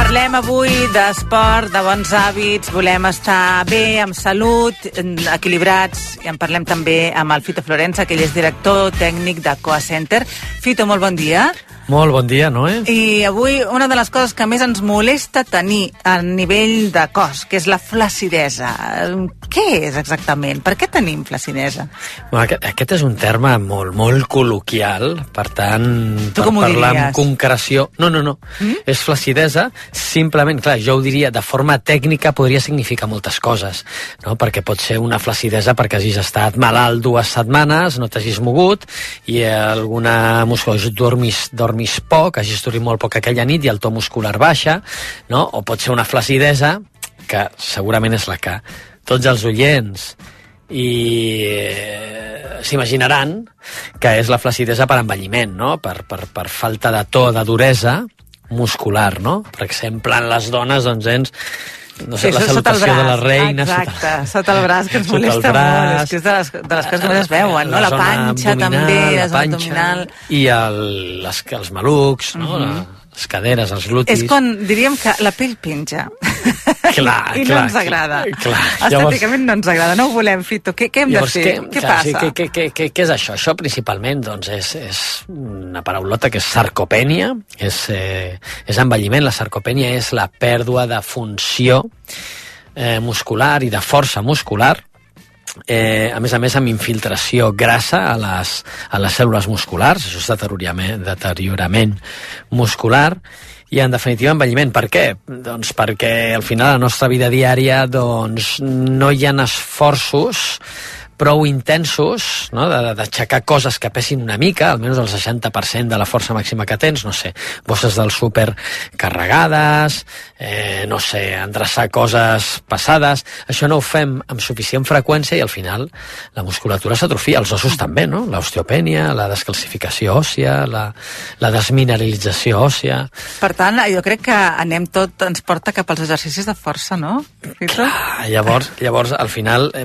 Parlem avui d'esport, de bons hàbits, volem estar bé, amb salut, equilibrats, i en parlem també amb el Fito Florenza, que ell és director tècnic de Coa Center. Fito, molt bon dia. Molt bon dia, no, eh? I avui una de les coses que més ens molesta tenir a nivell de cos, que és la flacidesa. Què és exactament? Per què tenim flacidesa? Bueno, aquest, aquest és un terme molt, molt col·loquial, per tant, Tu per parlar diries? amb concreció... No, no, no. Mm? És flacidesa, simplement, clar, jo ho diria, de forma tècnica podria significar moltes coses, no? Perquè pot ser una flacidesa perquè hagis estat malalt dues setmanes, no t'hagis mogut, i alguna musculació, dormis, dormis poc, hagis dormit molt poc aquella nit i el to muscular baixa, no? O pot ser una flacidesa, que segurament és la que tots els oients i eh, s'imaginaran que és la flacidesa per envelliment, no? per, per, per falta de to, de duresa muscular, no? Per exemple, en les dones, doncs, ens no sé, la sota el salutació de la reina... Exacte, sota el braç, que ens sota el molesta braç, molt. És que és de les, de les coses que més es veuen, no? La, zona panxa també, la, la zona panxa, abdominal. I el, les, els malucs, no? Mhm. la, les caderes, els glutis... És quan diríem que la pell penja. Clar, I no clar, ens agrada. clar. Estèticament no ens agrada, no ho volem, Fito. Què, què hem Llavors, de fer? Què, Què clar, passa? Sí, què, què, què, què, què és això? Això principalment doncs, és, és una paraulota que és sarcopènia, és, eh, és envelliment. La sarcopènia és la pèrdua de funció eh, muscular i de força muscular eh, a més a més amb infiltració grassa a les, a les cèl·lules musculars, això és deteriorament, deteriorament muscular, i en definitiva envelliment. Per què? Doncs perquè al final la nostra vida diària doncs, no hi ha esforços prou intensos no? d'aixecar coses que pesin una mica, almenys el 60% de la força màxima que tens, no sé, bosses del súper carregades, eh, no sé, endreçar coses passades, això no ho fem amb suficient freqüència i al final la musculatura s'atrofia, els ossos també, no? L'osteopènia, la descalcificació òssia, la, la desmineralització òssia... Per tant, jo crec que anem tot, ens porta cap als exercicis de força, no? Ah, llavors, llavors, al final, eh,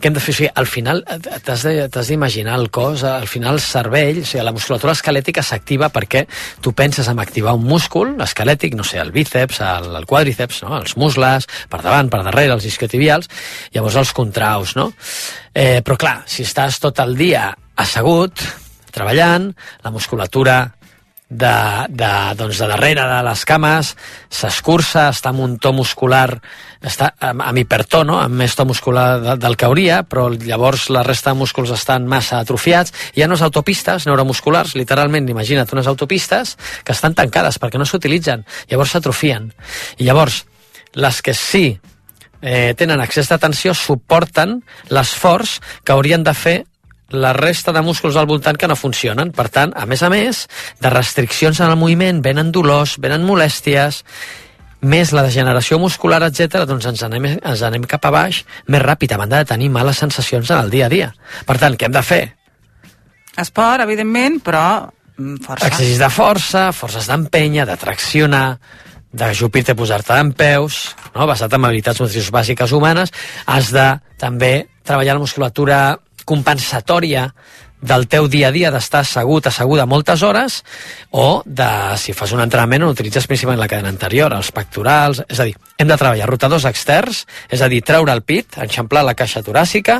què hem de fer? O sigui, al final eh, t'has d'imaginar el cos, al final el cervell, o sigui, la musculatura esquelètica s'activa perquè tu penses en activar un múscul esquelètic, no sé, el bíceps, el, el quàdriceps, no? els muscles, per davant, per darrere, els isquiotibials, llavors els contraus, no? Eh, però clar, si estàs tot el dia assegut, treballant, la musculatura de, de, doncs de darrere de les cames, s'escurça, està amb un to muscular, està amb, amb hipertó, no? amb més to muscular de, del que hauria, però llavors la resta de músculs estan massa atrofiats. Hi ha unes autopistes neuromusculars, literalment, imagina't, unes autopistes que estan tancades perquè no s'utilitzen, llavors s'atrofien. I llavors, les que sí eh, tenen excés de tensió suporten l'esforç que haurien de fer la resta de músculs al voltant que no funcionen. Per tant, a més a més, de restriccions en el moviment, venen dolors, venen molèsties, més la degeneració muscular, etc. doncs ens anem, ens anem cap a baix més ràpid, a banda de tenir males sensacions en el dia a dia. Per tant, què hem de fer? Esport, evidentment, però mm, força. Exercicis de força, forces d'empenya, de traccionar, d'ajupir-te, posar-te en peus, no? basat en habilitats motrius bàsiques humanes, has de també treballar la musculatura compensatòria del teu dia a dia d'estar assegut, asseguda moltes hores, o de, si fas un entrenament on utilitzes principalment la cadena anterior, els pectorals, és a dir, hem de treballar rotadors externs, és a dir, treure el pit, enxamplar la caixa toràcica,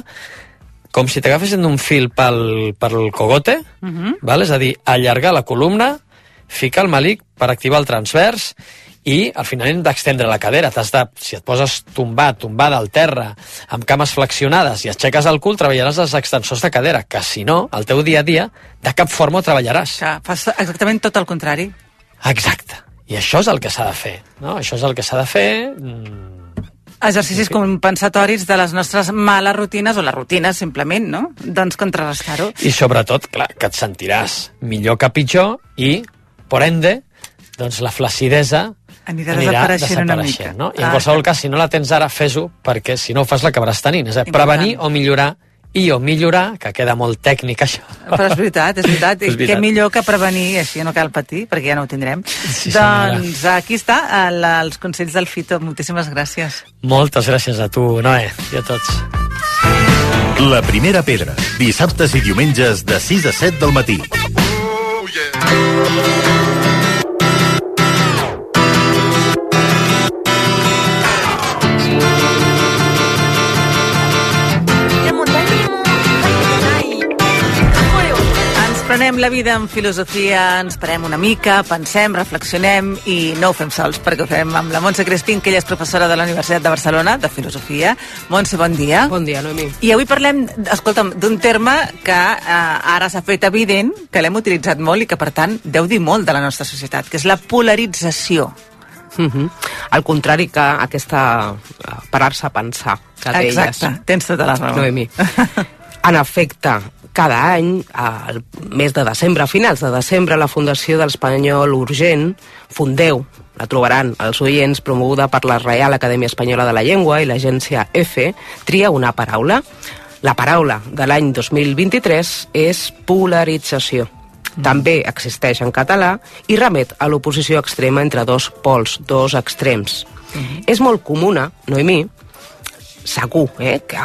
com si t'agafessin d'un fil pel, pel cogote, uh -huh. val? és a dir, allargar la columna, ficar el malic per activar el transvers i al final hem d'extendre la cadera. T'has de, si et poses tombat, tombada al terra, amb cames flexionades i aixeques el cul, treballaràs els extensors de cadera, que si no, al teu dia a dia, de cap forma ho treballaràs. Que fas exactament tot el contrari. Exacte. I això és el que s'ha de fer. No? Això és el que s'ha de fer. mm, Exercicis compensatoris de les nostres males rutines, o les rutines, simplement, no? Doncs contrarrestar-ho. I sobretot, clar, que et sentiràs millor que pitjor i, por ende, doncs la flacidesa Anirà anirà desapareixent una mica. no? I en Ah, qualsevol cas, si no la tens ara, fes-ho, perquè si no ho fas l'acabaràs tenint. És a dir, prevenir o millorar, i o millorar, que queda molt tècnic això. Però és veritat, és veritat. És veritat. què millor que prevenir, així no cal patir, perquè ja no ho tindrem. Sí, senyora. doncs aquí està, el, els consells del Fito. Moltíssimes gràcies. Moltes gràcies a tu, Noé, i a tots. La primera pedra, dissabtes i diumenges de 6 a 7 del matí. Ens prenem la vida amb filosofia, ens parem una mica, pensem, reflexionem i no ho fem sols, perquè ho fem amb la Montse Crespín, que ella és professora de la Universitat de Barcelona, de Filosofia. Montse, bon dia. Bon dia, Noemi. I avui parlem, escolta'm, d'un terme que eh, ara s'ha fet evident, que l'hem utilitzat molt i que, per tant, deu dir molt de la nostra societat, que és la polarització. Uh -huh. Al contrari que aquesta eh, parar-se a pensar que deies. Exacte, tens tota la raó. Noemi. En efecte, cada any, al mes de desembre, a finals de desembre, la Fundació de l'Espanyol Urgent, Fundeu, la trobaran els oients, promoguda per la Real Acadèmia Espanyola de la Llengua i l'agència EFE, tria una paraula. La paraula de l'any 2023 és polarització. També existeix en català i remet a l'oposició extrema entre dos pols, dos extrems. És molt comuna, Noemí, segur, eh, que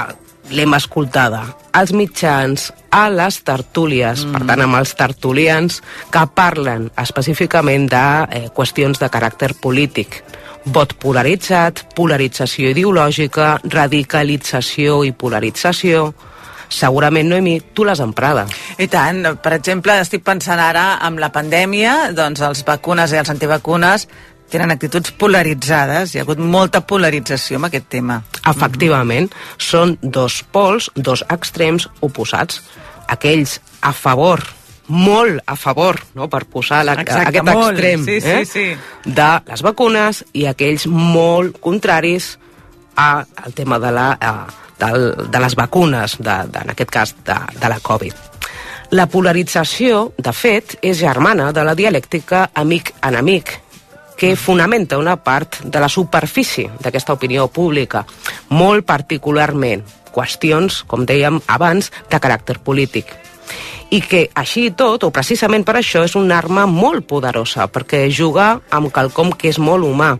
l'hem escoltada als mitjans, a les tertúlies, mm. per tant, amb els tertulians que parlen específicament de eh, qüestions de caràcter polític. Vot polaritzat, polarització ideològica, radicalització i polarització... Segurament, Noemi, tu l'has emprada. I tant, per exemple, estic pensant ara amb la pandèmia, doncs els vacunes i els antivacunes tenen actituds polaritzades, hi ha hagut molta polarització amb aquest tema. Efectivament, són dos pols, dos extrems oposats. Aquells a favor, molt a favor, no? per posar la, Exacte, aquest molt. extrem Sí, sí, eh? sí. de les vacunes i aquells molt contraris a, al tema de, la, a, del, de les vacunes, de, de, en aquest cas de, de la Covid. La polarització, de fet, és germana de la dialèctica amic-enemic, que fonamenta una part de la superfície d'aquesta opinió pública, molt particularment qüestions, com dèiem abans, de caràcter polític. I que així i tot, o precisament per això, és una arma molt poderosa, perquè juga amb quelcom que és molt humà.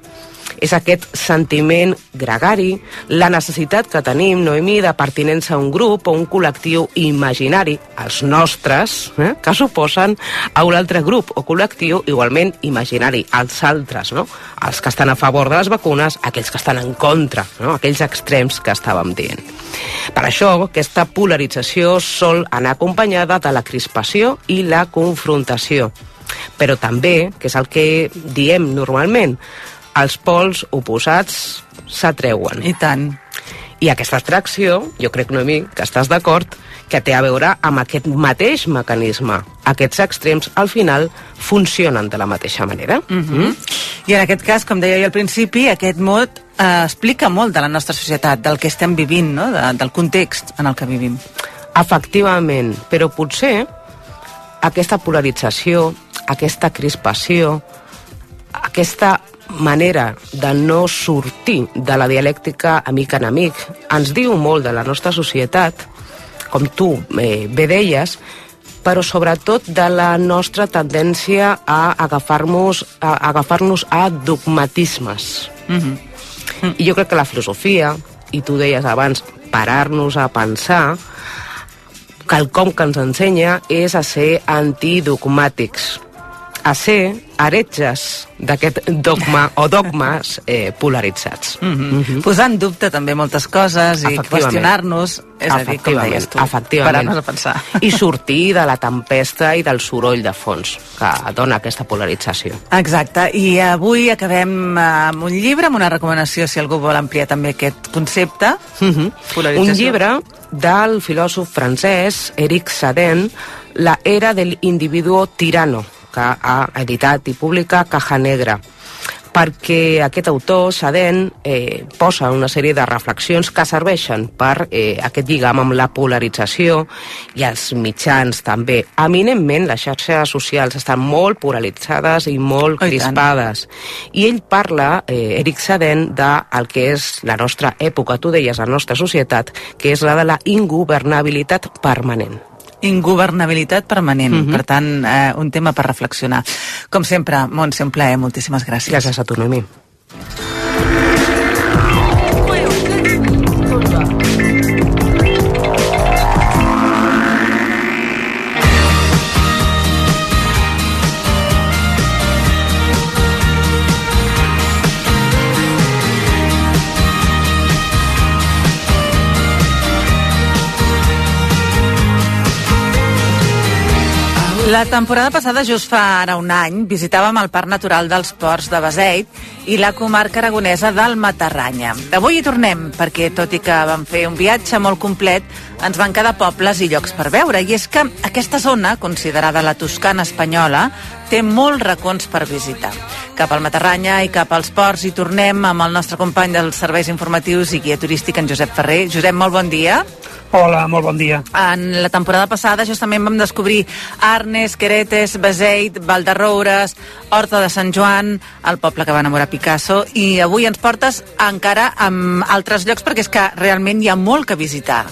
És aquest sentiment gregari, la necessitat que tenim, Noemí, de pertinença a un grup o un col·lectiu imaginari, els nostres, eh, que suposen a un altre grup o col·lectiu igualment imaginari, els altres, no? els que estan a favor de les vacunes, aquells que estan en contra, no? aquells extrems que estàvem dient. Per això, aquesta polarització sol anar acompanyada de la crispació i la confrontació. Però també, que és el que diem normalment, els pols oposats s'atreuen. I tant. I aquesta atracció, jo crec, Noemí, que estàs d'acord, que té a veure amb aquest mateix mecanisme. Aquests extrems, al final, funcionen de la mateixa manera. Mm -hmm. I en aquest cas, com deia jo al principi, aquest mot eh, explica molt de la nostra societat, del que estem vivint, no? de, del context en el que vivim. Efectivament, però potser aquesta polarització, aquesta crispació, aquesta manera de no sortir de la dialèctica amic-enemic ens diu molt de la nostra societat, com tu eh, bé deies, però sobretot de la nostra tendència a agafar-nos a agafar-nos a dogmatismes. Mm -hmm. I jo crec que la filosofia, i tu deies abans, parar-nos a pensar, quelcom que ens ensenya és a ser antidogmàtics, a ser heretges d'aquest dogma o dogmes eh, polaritzats. Mm -hmm. Posar en dubte també moltes coses i qüestionar-nos, és a dir, com deies tu, efectivament. parar-nos a pensar. I sortir de la tempesta i del soroll de fons que dona aquesta polarització. Exacte, i avui acabem amb un llibre, amb una recomanació, si algú vol ampliar també aquest concepte. Mm -hmm. Un llibre del filòsof francès Eric Sadin, La era del individuo tirano, que ha editat i publica Caja Negra. perquè aquest autor, Saden, eh, posa una sèrie de reflexions que serveixen per eh, aquest lligam amb la polarització i els mitjans també. Eminentment, les xarxes socials estan molt polaritzades i molt Oh, i crispades. I ell parla, eh, Eric Saden, de el que és la nostra època, tu deies, la nostra societat, que és la de la ingovernabilitat permanent. Ingovernabilitat permanent, Mhm. per tant, eh, un tema per reflexionar. Com sempre, Montse, un plaer, moltíssimes gràcies. Gràcies a tu, Noemí. La temporada passada, just fa ara un any, visitàvem el Parc Natural dels Ports de Beseit i la comarca aragonesa del Matarranya. Avui hi tornem, perquè tot i que vam fer un viatge molt complet, ens van quedar pobles i llocs per veure. I és que aquesta zona, considerada la Toscana espanyola, té molts racons per visitar. Cap al Matarranya i cap als ports hi tornem amb el nostre company dels serveis informatius i guia turístic, en Josep Ferrer. Josep, molt bon dia. Hola, molt bon dia. En la temporada passada justament vam descobrir Arnes, Queretes, Beseit, Valderroures, Horta de Sant Joan, el poble que va enamorar Picasso, i avui ens portes encara amb altres llocs perquè és que realment hi ha molt que visitar.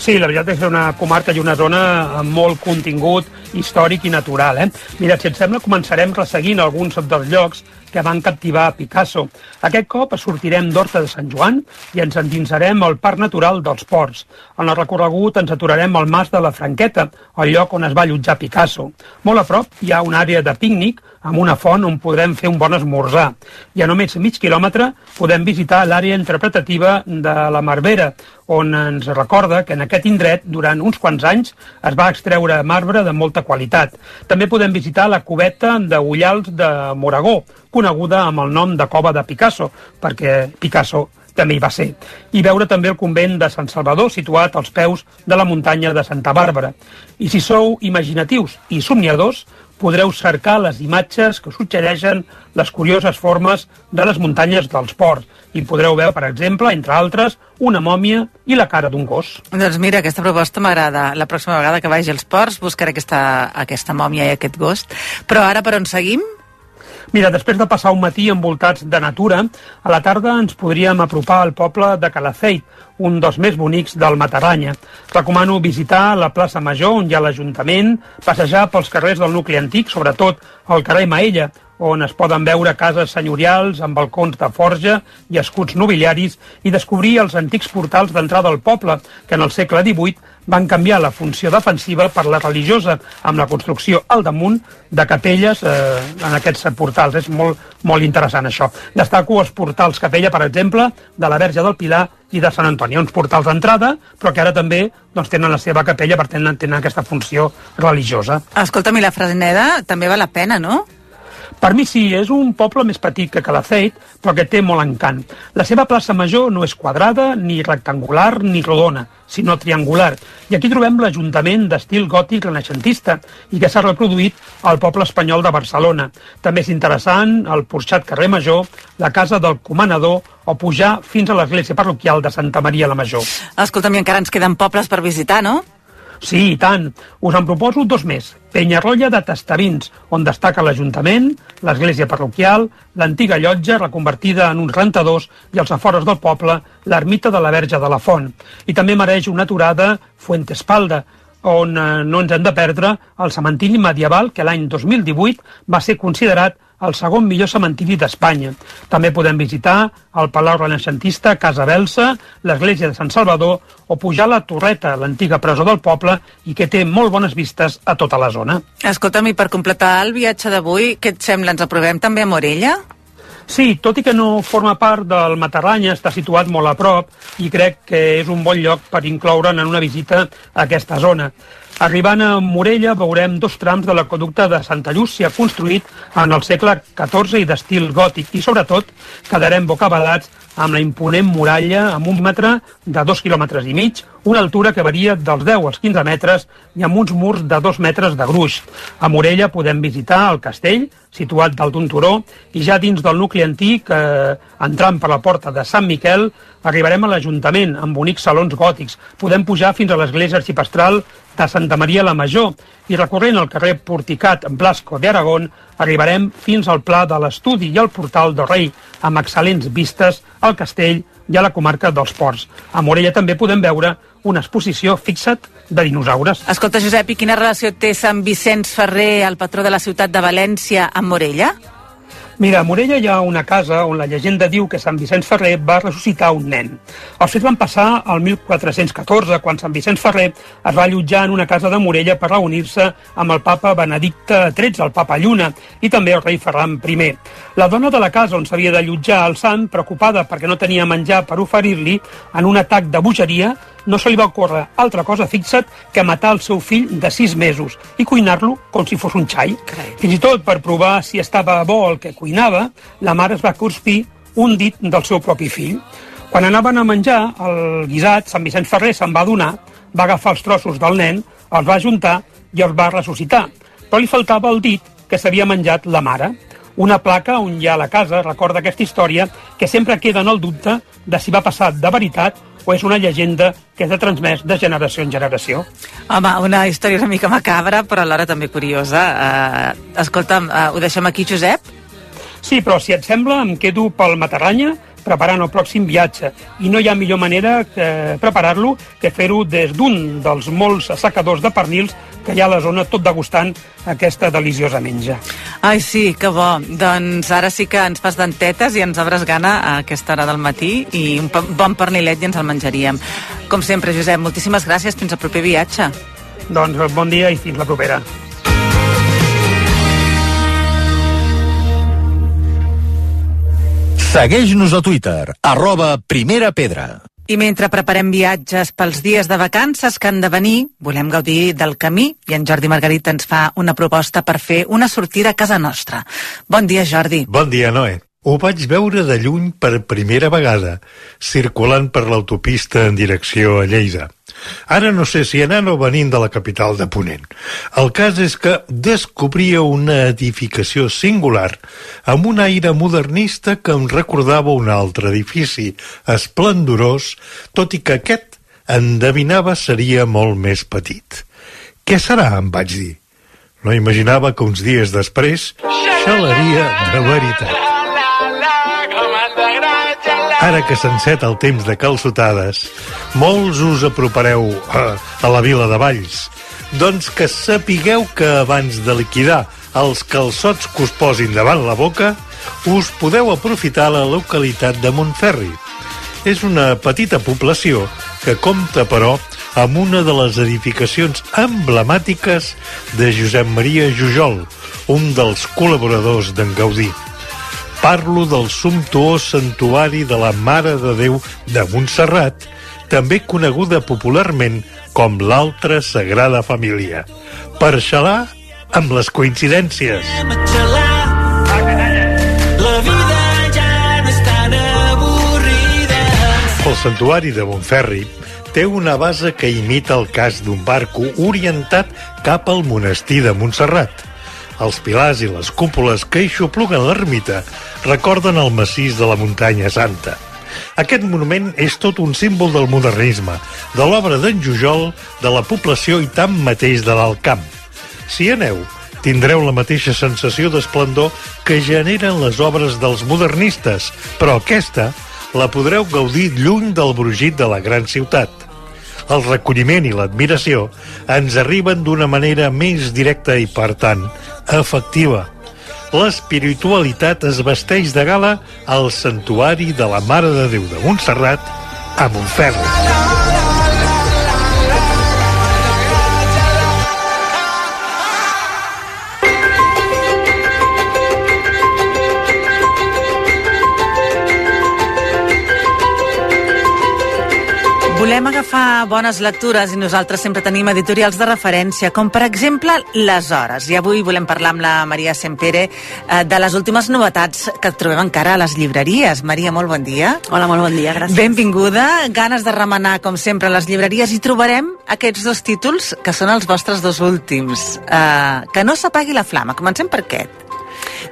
Sí, la veritat és que és una comarca i una zona amb molt contingut històric i natural. Eh? Mira, si et sembla, començarem resseguint alguns dels llocs que van captivar Picasso. Aquest cop sortirem d'Horta de Sant Joan i ens endinsarem al Parc Natural dels Ports. En el recorregut ens aturarem al Mas de la Franqueta, el lloc on es va allotjar Picasso. Molt a prop hi ha una àrea de pícnic amb una font on podrem fer un bon esmorzar. I a només mig quilòmetre podem visitar l'àrea interpretativa de la Marbera, on ens recorda que en aquest indret, durant uns quants anys, es va extreure marbre de molta qualitat. També podem visitar la cubeta de Ullals de Moragó, coneguda amb el nom de Cova de Picasso, perquè Picasso també hi va ser. I veure també el convent de Sant Salvador, situat als peus de la muntanya de Santa Bàrbara. I si sou imaginatius i somniadors, podreu cercar les imatges que suggereixen les curioses formes de les muntanyes dels ports i podreu veure, per exemple, entre altres, una mòmia i la cara d'un gos. Doncs mira, aquesta proposta m'agrada. La pròxima vegada que vagi als ports buscaré aquesta, aquesta mòmia i aquest gos. Però ara per on seguim? Mira, després de passar un matí envoltats de natura, a la tarda ens podríem apropar al poble de Calafeit, un dels més bonics del Mataranya. Recomano visitar la plaça Major, on hi ha l'Ajuntament, passejar pels carrers del nucli antic, sobretot al carrer Maella, on es poden veure cases senyorials amb balcons de forja i escuts nobiliaris i descobrir els antics portals d'entrada al poble, que en el segle XVIII van canviar la funció defensiva per la religiosa, amb la construcció al damunt de capelles eh, en aquests portals. És molt, molt interessant això. Destaco els portals capella, per exemple, de la Verge del Pilar i de Sant Antoni. Uns portals d'entrada, però que ara també doncs, tenen la seva capella per tenen, tenen aquesta funció religiosa. Escolta'm, i la Fresneda també val la pena, no? Per mi sí, és un poble més petit que Calafeit, però que té molt encant. La seva plaça major no és quadrada, ni rectangular, ni rodona, sinó triangular. I aquí trobem l'Ajuntament d'estil gòtic renaixentista i que s'ha reproduït al poble espanyol de Barcelona. També és interessant el porxat carrer Major, la casa del comanador o pujar fins a l'església parroquial de Santa Maria la Major. Escolta'm, encara ens queden pobles per visitar, no? Sí, i tant. Us en proposo dos més. Penyarrolla de Tastavins, on destaca l'Ajuntament, l'església parroquial, l'antiga llotja reconvertida en uns rentadors i als afores del poble, l'ermita de la Verge de la Font. I també mereix una aturada Fuentespalda, on eh, no ens hem de perdre el cementiri medieval que l'any 2018 va ser considerat el segon millor cementiri d'Espanya. També podem visitar el Palau Renaixentista Casa Belsa, l'església de Sant Salvador o pujar a la Torreta, l'antiga presó del poble, i que té molt bones vistes a tota la zona. Escolta'm, i per completar el viatge d'avui, què et sembla? Ens aprovem també a Morella? Sí, tot i que no forma part del Matarranya, està situat molt a prop i crec que és un bon lloc per incloure'n en una visita a aquesta zona. Arribant a Morella veurem dos trams de l'aqueducte de Santa Llúcia construït en el segle XIV i d'estil gòtic. I sobretot quedarem bocabadats amb la imponent muralla amb un metre de dos quilòmetres i mig, una altura que varia dels 10 als 15 metres i amb uns murs de 2 metres de gruix. A Morella podem visitar el castell, situat dalt d'un turó, i ja dins del nucli antic, eh, entrant per la porta de Sant Miquel, arribarem a l'Ajuntament, amb bonics salons gòtics. Podem pujar fins a l'església arxipastral de Santa Maria la Major i recorrent el carrer Porticat Blasco d'Aragón arribarem fins al Pla de l'Estudi i al Portal del Rei, amb excel·lents vistes al castell i a la comarca dels Ports. A Morella també podem veure una exposició, fixa't, de dinosaures. Escolta, Josep, i quina relació té Sant Vicenç Ferrer, el patró de la ciutat de València, amb Morella? Mira, a Morella hi ha una casa on la llegenda diu que Sant Vicenç Ferrer va ressuscitar un nen. Els fets van passar al 1414, quan Sant Vicenç Ferrer es va allotjar en una casa de Morella per reunir-se amb el papa Benedicte XIII, el papa Lluna, i també el rei Ferran I. La dona de la casa on s'havia d'allotjar el sant, preocupada perquè no tenia menjar per oferir-li, en un atac de bogeria, no se li va ocórrer altra cosa, fixa't, que matar el seu fill de sis mesos i cuinar-lo com si fos un xai. Carai. Fins i tot, per provar si estava bo el que cuinava, la mare es va cruspir un dit del seu propi fill. Quan anaven a menjar, el guisat, Sant Vicenç Ferrer se'n va donar, va agafar els trossos del nen, els va juntar i els va ressuscitar. Però li faltava el dit que s'havia menjat la mare. Una placa on hi ha la casa recorda aquesta història que sempre queda en el dubte de si va passar de veritat o és una llegenda que s'ha transmès de generació en generació. Home, una història una mica macabra, però alhora també curiosa. Uh, escolta'm, uh, ho deixem aquí, Josep? Sí, però si et sembla, em quedo pel Matarranya preparant el pròxim viatge. I no hi ha millor manera que preparar-lo que fer-ho des d'un dels molts assecadors de pernils que hi ha a la zona tot degustant aquesta deliciosa menja. Ai, sí, que bo. Doncs ara sí que ens fas dentetes i ens obres gana a aquesta hora del matí i un bon pernilet i ens el menjaríem. Com sempre, Josep, moltíssimes gràcies. Fins al proper viatge. Doncs bon dia i fins la propera. Segueix-nos a Twitter, arroba Primera Pedra. I mentre preparem viatges pels dies de vacances que han de venir, volem gaudir del camí i en Jordi Margarit ens fa una proposta per fer una sortida a casa nostra. Bon dia, Jordi. Bon dia, Noé. Ho vaig veure de lluny per primera vegada, circulant per l'autopista en direcció a Lleida. Ara no sé si anant o venint de la capital de Ponent. El cas és que descobria una edificació singular amb un aire modernista que em recordava un altre edifici, esplendorós, tot i que aquest, endevinava, seria molt més petit. Què serà, em vaig dir. No imaginava que uns dies després xalaria de veritat. Ara que s'enceta el temps de calçotades, molts us apropareu a, a la vila de Valls. Doncs que sapigueu que abans de liquidar els calçots que us posin davant la boca, us podeu aprofitar la localitat de Montferri. És una petita població que compta, però, amb una de les edificacions emblemàtiques de Josep Maria Jujol, un dels col·laboradors d'en Gaudí. Parlo del sumptuós santuari de la Mare de Déu de Montserrat, també coneguda popularment com l'altra Sagrada Família. Per xalar amb les coincidències. El santuari de Montferri té una base que imita el cas d'un barco orientat cap al monestir de Montserrat. Els pilars i les cúpules que hi xopluguen l'ermita recorden el massís de la muntanya santa. Aquest monument és tot un símbol del modernisme, de l'obra d'en Jujol, de la població i tant mateix de l'Alt Camp. Si aneu, tindreu la mateixa sensació d'esplendor que generen les obres dels modernistes, però aquesta la podreu gaudir lluny del brugit de la gran ciutat. El recolliment i l'admiració ens arriben d'una manera més directa i, per tant, efectiva. L'espiritualitat es vesteix de gala al santuari de la Mare de Déu de Montserrat a Montferri. Volem agafar bones lectures i nosaltres sempre tenim editorials de referència, com per exemple Les Hores. I avui volem parlar amb la Maria Sempere eh, de les últimes novetats que trobem encara a les llibreries. Maria, molt bon dia. Hola, molt bon dia, gràcies. Benvinguda. Ganes de remenar, com sempre, a les llibreries i trobarem aquests dos títols que són els vostres dos últims. Eh, que no s'apagui la flama. Comencem per aquest.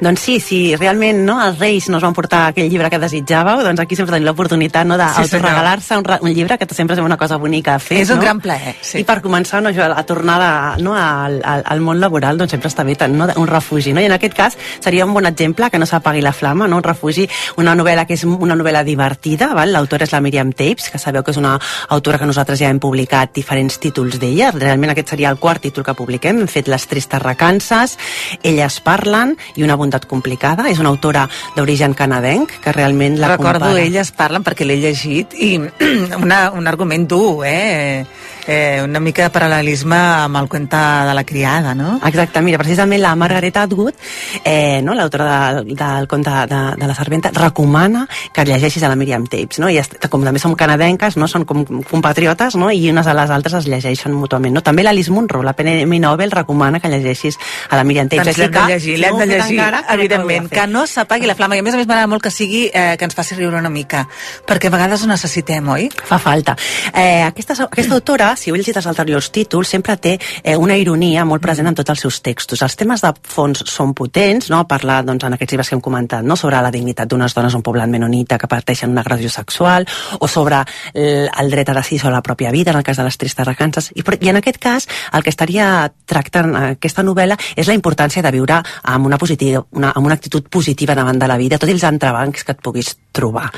Doncs sí, si realment no, els Reis no us van portar aquell llibre que desitjàveu, doncs aquí sempre tenim l'oportunitat no, d'autoregalar-se un, un llibre, que sempre és una cosa bonica a fer. És un no? gran plaer, sí. I per començar no, jo, a tornada no, al, al, al món laboral doncs sempre està bé no, un refugi. No? I en aquest cas seria un bon exemple que no s'apagui la flama, no? un refugi, una novel·la que és una novel·la divertida, l'autora és la Miriam Tapes, que sabeu que és una autora que nosaltres ja hem publicat diferents títols d'ella, realment aquest seria el quart títol que publiquem, hem fet Les tristes recances, Elles parlen i Una bondat complicada, és una autora d'origen canadenc que realment la Recordo compara. elles parlen perquè l'he llegit i una, un argument dur, eh? Eh? Una mica de paral·lelisme amb el cuenta de la criada, no? Exacte, mira, precisament la Margaret Atwood, eh, no, l'autora del, del conte de, de la serventa, recomana que llegeixis a la Miriam Tapes, no? I com també som canadenques, no? són com compatriotes, no? i unes a les altres es llegeixen mútuament. No? També l'Alice Munro, la PNM Nobel, recomana que llegeixis a la Miriam Tapes. Doncs l'hem de llegir, l'hem de llegir, encara, evidentment, de que no s'apagui la flama. I a més a més m'agrada molt que sigui eh, que ens faci riure una mica, perquè a vegades ho necessitem, oi? Fa falta. Eh, aquesta, aquesta autora, si heu llegit els anteriors títols, sempre té eh, una ironia molt present en tots els seus textos. Els temes de fons són potents, no? parla doncs, en aquests llibres que hem comentat no? sobre la dignitat d'unes dones a un poblat menonita que parteixen una agressió sexual, o sobre el, el dret a decidir sobre la pròpia vida, en el cas de les tristes recances. I, I en aquest cas, el que estaria tractant eh, aquesta novel·la és la importància de viure amb una, positiva, una, amb una actitud positiva davant de la vida, tots els entrebancs que et puguis trobar.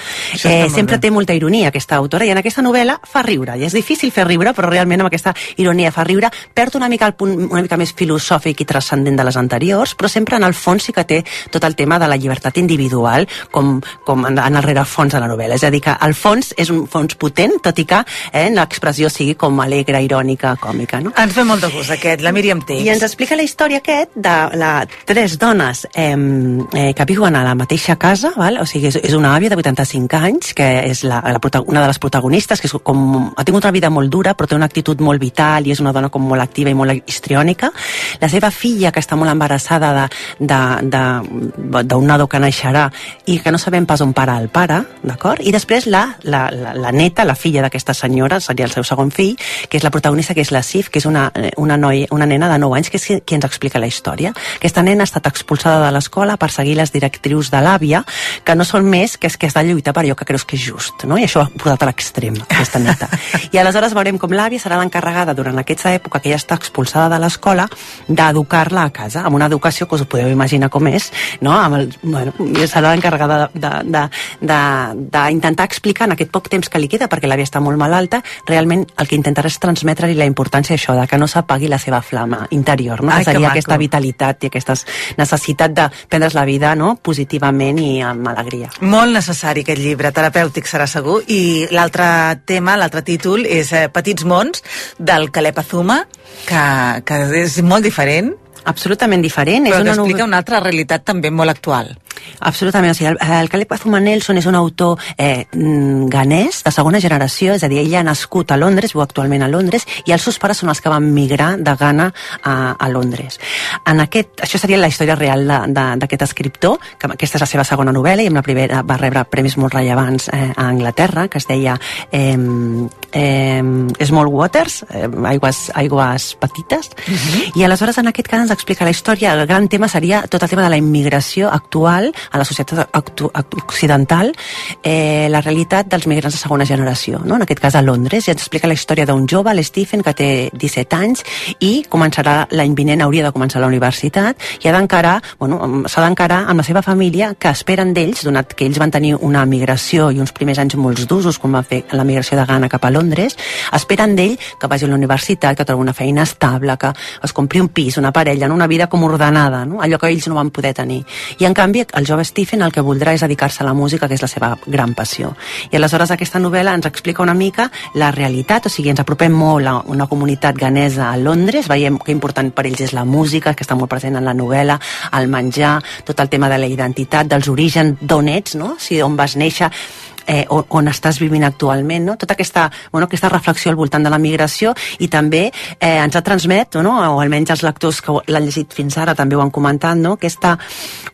Eh, sempre té molta ironia aquesta autora i en aquesta novel·la fa riure, i és difícil fer riure però realment amb aquesta ironia fa riure perd una mica el punt una mica més filosòfic i transcendent de les anteriors però sempre en el fons sí que té tot el tema de la llibertat individual com, com en, en el rerefons de la novel·la és a dir que el fons és un fons potent tot i que eh, l'expressió sigui com alegre, irònica, còmica no? Ens fa molt de gust aquest, la Míriam Tapes. I ens explica la història aquest de la, tres dones eh, eh, que viuen a la mateixa casa, val? o sigui, és, és una àvia de 85 anys, que és la, la, una de les protagonistes, que és com, ha tingut una vida molt dura, però té una actitud molt vital i és una dona com molt activa i molt histriònica. La seva filla, que està molt embarassada d'un nadó que naixerà i que no sabem pas on para el pare, d'acord? I després la, la, la, la neta, la filla d'aquesta senyora, seria el seu segon fill, que és la protagonista, que és la Sif, que és una, una, noia, una nena de 9 anys, que és qui, qui ens explica la història. Aquesta nena ha estat expulsada de l'escola per seguir les directrius de l'àvia, que no són més que és que has de lluitar per allò que creus que és just, no? I això ha portat a l'extrem, aquesta neta. I aleshores veurem com l'àvia serà l'encarregada durant aquesta època que ja està expulsada de l'escola d'educar-la a casa, amb una educació que us podeu imaginar com és, no? Amb el, bueno, serà l'encarregada d'intentar explicar en aquest poc temps que li queda, perquè l'àvia està molt malalta, realment el que intentarà és transmetre-li la importància d'això, de que no s'apagui la seva flama interior, no? Ai, que que seria maco. aquesta vitalitat i aquesta necessitat de prendre's la vida no? positivament i amb alegria. Molt necessari aquest llibre, terapèutic serà segur. I l'altre tema, l'altre títol, és eh, Petits mons, del Caleb Azuma, que, que és molt diferent, Absolutament diferent. però és una explica una altra realitat també molt actual. Absolutament, o sigui, el, el Caleb Azuma Nelson és un autor eh, mm, ganès de segona generació, és a dir, ell ha nascut a Londres, viu actualment a Londres, i els seus pares són els que van migrar de Ghana a, a Londres. En aquest, això seria la història real d'aquest escriptor, que aquesta és la seva segona novel·la, i amb la primera va rebre premis molt rellevants eh, a Anglaterra, que es deia eh, eh, Small Waters, eh, aigües, aigües petites, i aleshores en aquest cas ens explica la història, el gran tema seria tot el tema de la immigració actual a la societat occidental, eh, la realitat dels migrants de segona generació, no? en aquest cas a Londres, i ens explica la història d'un jove, l'Stephen, que té 17 anys i començarà l'any vinent, hauria de començar la universitat, i ha d'encarar, bueno, s'ha d'encarar amb la seva família que esperen d'ells, donat que ells van tenir una migració i uns primers anys molt d'usos quan van fer la migració de Ghana cap a Londres, esperen d'ell que vagi a la universitat, que trobi una feina estable, que es compri un pis, una parella, una vida com ordenada, no? allò que ells no van poder tenir. I en canvi, el jove Stephen el que voldrà és dedicar-se a la música, que és la seva gran passió. I aleshores aquesta novel·la ens explica una mica la realitat, o sigui, ens apropem molt a una comunitat ganesa a Londres, veiem que important per ells és la música, que està molt present en la novel·la, el menjar, tot el tema de la identitat, dels orígens, d'on ets, no? si on vas néixer, eh, on, on estàs vivint actualment, no? Tota aquesta, bueno, aquesta reflexió al voltant de la migració i també eh, ens ha transmet, no? o almenys els lectors que l'han llegit fins ara també ho han comentat, no? aquesta,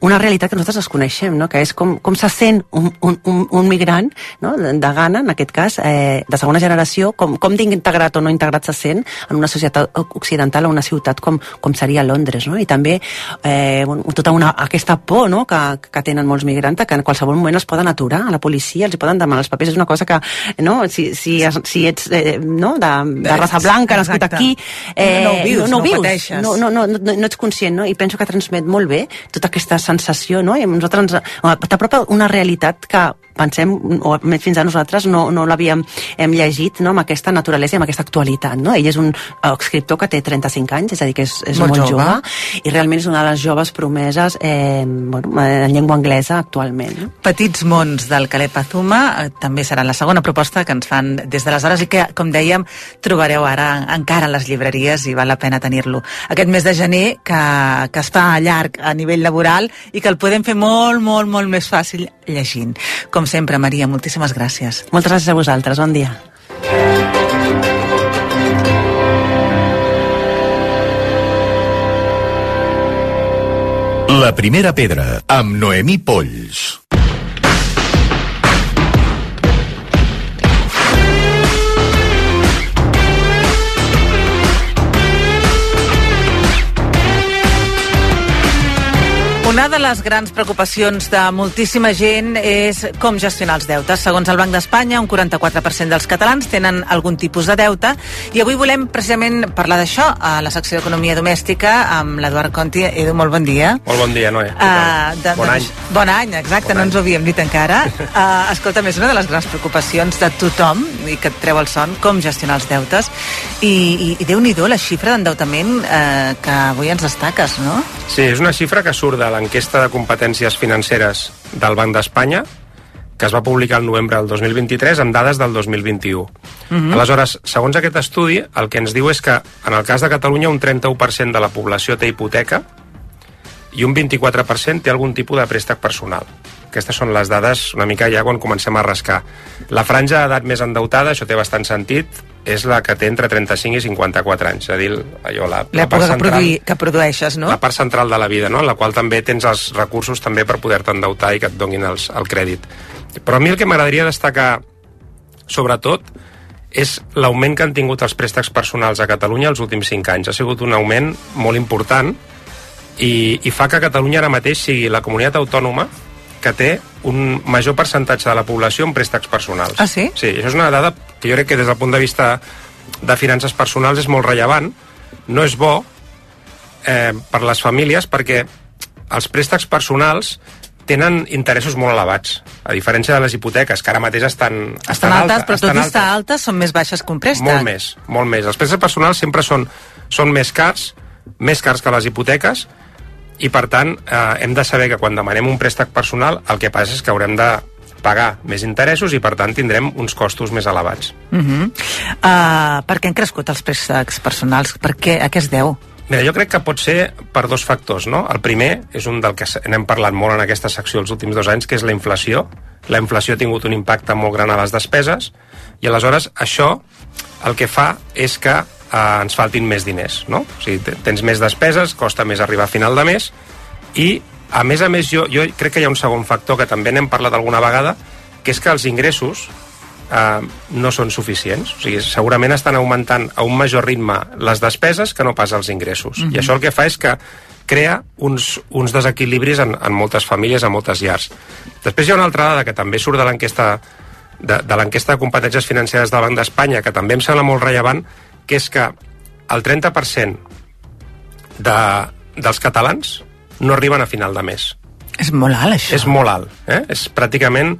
una realitat que nosaltres desconeixem, no? que és com, com se sent un, un, un, un migrant no? de, Ghana, en aquest cas, eh, de segona generació, com, com d'integrat o no integrat se sent en una societat occidental o una ciutat com, com seria Londres. No? I també eh, bueno, tota una, aquesta por no? que, que tenen molts migrants, que en qualsevol moment es poden aturar a la policia, els poden demanar els papers, és una cosa que, no? si, si, si ets eh, no? de, de raça blanca, nascut aquí... Eh, no ho vius, no, no, no vius, pateixes. no, no, no, no, no ets conscient, no? i penso que transmet molt bé tota aquesta sensació, no? i nosaltres t'apropa una realitat que pensem, o fins a nosaltres no, no l'havíem hem llegit no? amb aquesta naturalesa i amb aquesta actualitat. No? Ell és un eh, escriptor que té 35 anys, és a dir, que és, és Molt molt, jove. jove. i realment és una de les joves promeses eh, bueno, en llengua anglesa actualment. No? Petits mons del Caleb Azuma eh, també serà la segona proposta que ens fan des d'aleshores i que, com dèiem, trobareu ara encara a les llibreries i val la pena tenir-lo. Aquest mes de gener que, que es fa llarg a nivell laboral i que el podem fer molt, molt, molt més fàcil llegint. Com sempre, Maria, moltíssimes gràcies. Moltes gràcies a vosaltres, bon dia. La primera pedra, amb Noemí Polls. Una de les grans preocupacions de moltíssima gent és com gestionar els deutes. Segons el Banc d'Espanya, un 44% dels catalans tenen algun tipus de deute i avui volem precisament parlar d'això a la secció d'Economia Domèstica amb l'Eduard Conti. Edu, molt bon dia. Molt bon dia, Noé. Uh, de, bon any. Doncs, bon any, exacte, Bon no any. ens ho havíem dit encara. Uh, escolta, és una de les grans preocupacions de tothom i que et treu el son, com gestionar els deutes. I, i, i déu-n'hi-do la xifra d'endeutament uh, que avui ens destaques, no? Sí, és una xifra que surt de l'enquesta de competències financeres del Banc d'Espanya, que es va publicar el novembre del 2023 amb dades del 2021. Mhm. Aleshores, segons aquest estudi, el que ens diu és que en el cas de Catalunya un 31% de la població té hipoteca i un 24% té algun tipus de préstec personal. Aquestes són les dades una mica ja quan comencem a rascar. La franja d'edat més endeutada, això té bastant sentit, és la que té entre 35 i 54 anys, és a dir, allò, la, la part central produï, que produeixes, no? la part central de la vida, no? en la qual també tens els recursos també per poder-te endeutar i que et donin els, el crèdit. Però a mi el que m'agradaria destacar, sobretot, és l'augment que han tingut els préstecs personals a Catalunya els últims 5 anys. Ha sigut un augment molt important i, i fa que Catalunya ara mateix sigui la comunitat autònoma que té un major percentatge de la població en préstecs personals. Ah, sí? Sí, això és una dada que jo crec que des del punt de vista de finances personals és molt rellevant. No és bo eh, per les famílies perquè els préstecs personals tenen interessos molt elevats, a diferència de les hipoteques, que ara mateix estan, Estan altes, però tot estan i estar altes són més baixes que un préstec. molt més, molt més. Els préstecs personals sempre són, són més cars, més cars que les hipoteques, i per tant eh, hem de saber que quan demanem un préstec personal el que passa és que haurem de pagar més interessos i per tant tindrem uns costos més elevats. Uh -huh. uh, per què han crescut els préstecs personals? Per què? A què es deu? Mira, jo crec que pot ser per dos factors, no? El primer és un del que n'hem parlat molt en aquesta secció els últims dos anys, que és la inflació. La inflació ha tingut un impacte molt gran a les despeses i aleshores això el que fa és que eh, ens faltin més diners, no? O sigui, te- tens més despeses, costa més arribar a final de mes i, a més a més, jo, jo crec que hi ha un segon factor que també n'hem parlat alguna vegada, que és que els ingressos eh, no són suficients. O sigui, segurament estan augmentant a un major ritme les despeses que no pas els ingressos. Mhm. I això el que fa és que crea uns, uns desequilibris en, en moltes famílies, en moltes llars. Després hi ha una altra dada que també surt de l'enquesta de, de l'enquesta de competències financeres del Banc d'Espanya, que també em sembla molt rellevant, que és que el 30% de, dels catalans no arriben a final de mes. És molt alt, això. És molt alt. Eh? És pràcticament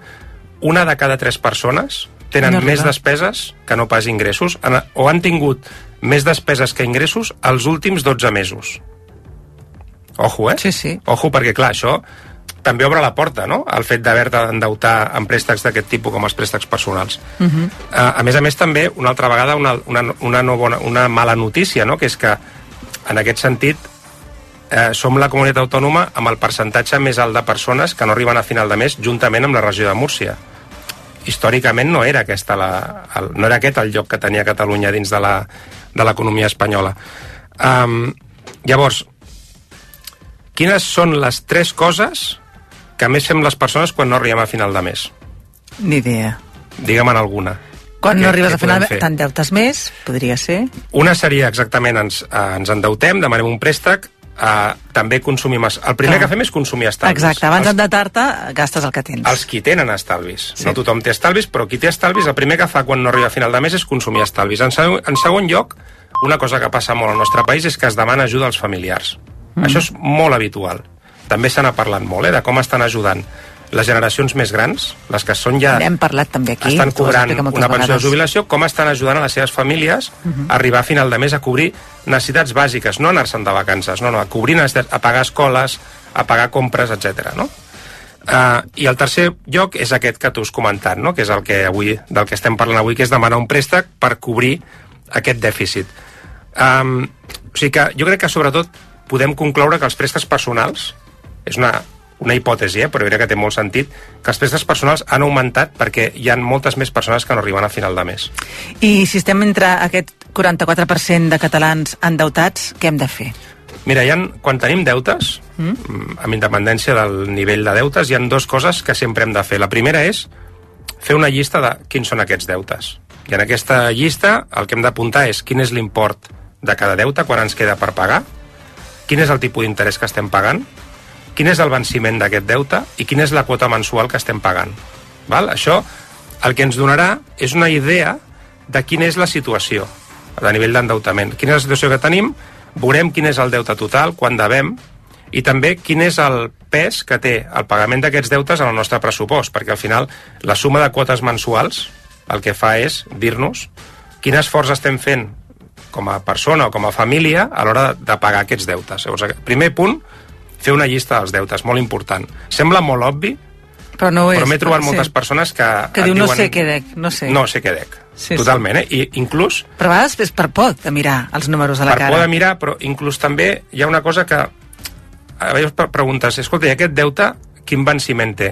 una de cada tres persones tenen No més despeses que no pas ingressos, o han tingut més despeses que ingressos els últims 12 mesos. Ojo, eh? Sí, sí. Ojo, perquè, clar, això també obre la porta, no?, al fet d'haver-te d'endeutar en préstecs d'aquest tipus, com els préstecs personals. Uh -huh. Uh, a més a més, també, una altra vegada, una, una, una, no bona, una mala notícia, no?, que és que, en aquest sentit, eh, som la comunitat autònoma amb el percentatge més alt de persones que no arriben a final de mes, juntament amb la regió de Múrcia. històricament no era, aquesta la, el, no era aquest el lloc que tenia Catalunya dins de la- de l'economia espanyola. Um, llavors, quines són les tres coses que més fem les persones quan no arribem a final de mes? Ni idea. Digue'm en alguna. Quan Què- no arribes a final, podem fer? t'endeutes més, podria ser. Una seria exactament ens, eh, ens endeutem, demanem un préstec, eh, també consumim... es- El primer Clar. que fem és consumir estalvis. Exacte, abans els, d'endetar-te gastes el que tens. els qui tenen estalvis. Sí. No tothom té estalvis, però qui té estalvis, el primer que fa quan no arriba a final de mes és consumir estalvis. En, seg en segon lloc, una cosa que passa molt al nostre país és que es demana ajuda als familiars. Mm. Això és molt habitual. També se n'ha parlat molt, eh, de com estan ajudant les generacions més grans, les que són ja... N'hem parlat també aquí. estan cobrant una pensió de vegades. jubilació, com estan ajudant a les seves famílies a arribar a final de mes a cobrir necessitats bàsiques, no anar-se'n de vacances, no, no, a cobrir necessitats, a pagar escoles, a pagar compres, etc. no? Uh, I el tercer lloc és aquest que tu has comentat, no? que és el que avui, del que estem parlant avui, que és demanar un préstec per cobrir aquest dèficit. Um, o sigui que jo crec que sobretot podem concloure que els préstecs personals, és una, una hipòtesi, eh, però jo crec que té molt sentit, que els préstecs personals han augmentat perquè hi ha moltes més persones que no arriben a final de mes. I si estem entre aquest 44% de catalans endeutats, què hem de fer? Mira, ha, quan tenim deutes, mm? amb independència del nivell de deutes, hi han dues coses que sempre hem de fer. La primera és fer una llista de quins són aquests deutes. I en aquesta llista el que hem d'apuntar és quin és l'import de cada deute, quan ens queda per pagar, quin és el tipus d'interès que estem pagant, quin és el venciment d'aquest deute i quina és la quota mensual que estem pagant. Val? Això el que ens donarà és una idea de quina és la situació a nivell d'endeutament. Quina és la situació que tenim, veurem quin és el deute total, quan devem, i també quin és el pes que té el pagament d'aquests deutes en el nostre pressupost, perquè al final la suma de quotes mensuals el que fa és dir-nos quin esforç estem fent com a persona o com a família a l'hora de pagar aquests deutes. Llavors, primer punt, fer una llista dels deutes, molt important. Sembla molt obvi, Però no és. però m'he trobat sí. moltes persones que... Que diu, no diuen, sé què dec, no sé. No sé què dec. Sí, sí. Totalment, eh? I inclús Però a vegades és per por de mirar els números a la per cara. por de mirar, però inclús també hi ha una cosa que a vegades pre- preguntes, escolta, i aquest deute quin venciment té?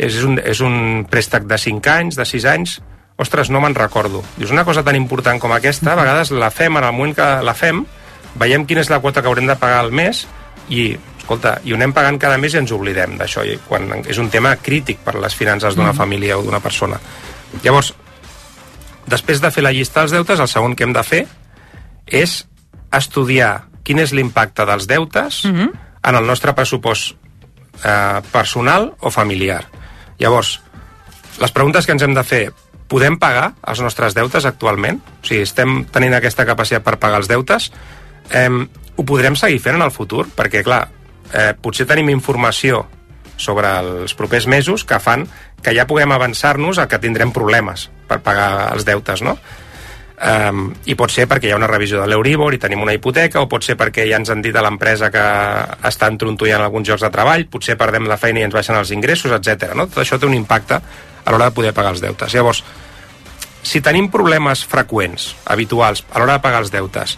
És un, és un préstec de 5 anys, de 6 anys? Ostres, no me'n recordo. Dius, una cosa tan important com aquesta, a vegades la fem, en el moment que la fem, veiem quina és la quota que haurem de pagar al mes i, escolta, i ho anem pagant cada mes i ens oblidem d'això, quan és un tema crític per les finances d'una família o d'una persona. Llavors, després de fer la llista dels deutes, el segon que hem de fer és estudiar quin és l'impacte dels deutes mm -hmm. en el nostre pressupost eh, personal o familiar. Llavors, les preguntes que ens hem de fer, podem pagar els nostres deutes actualment? O sigui, estem tenint aquesta capacitat per pagar els deutes? Eh, ho podrem seguir fent en el futur? Perquè, clar, eh, potser tenim informació sobre els propers mesos que fan que ja puguem avançar-nos a que tindrem problemes per pagar els deutes, no? Um, I pot ser perquè hi ha una revisió de l'Euribor i tenim una hipoteca, o pot ser perquè ja ens han dit a l'empresa que estan trontollant alguns llocs de treball, potser perdem la feina i ens baixen els ingressos, etc. No? Tot això té un impacte a l'hora de poder pagar els deutes. Llavors, si tenim problemes freqüents, habituals, a l'hora de pagar els deutes,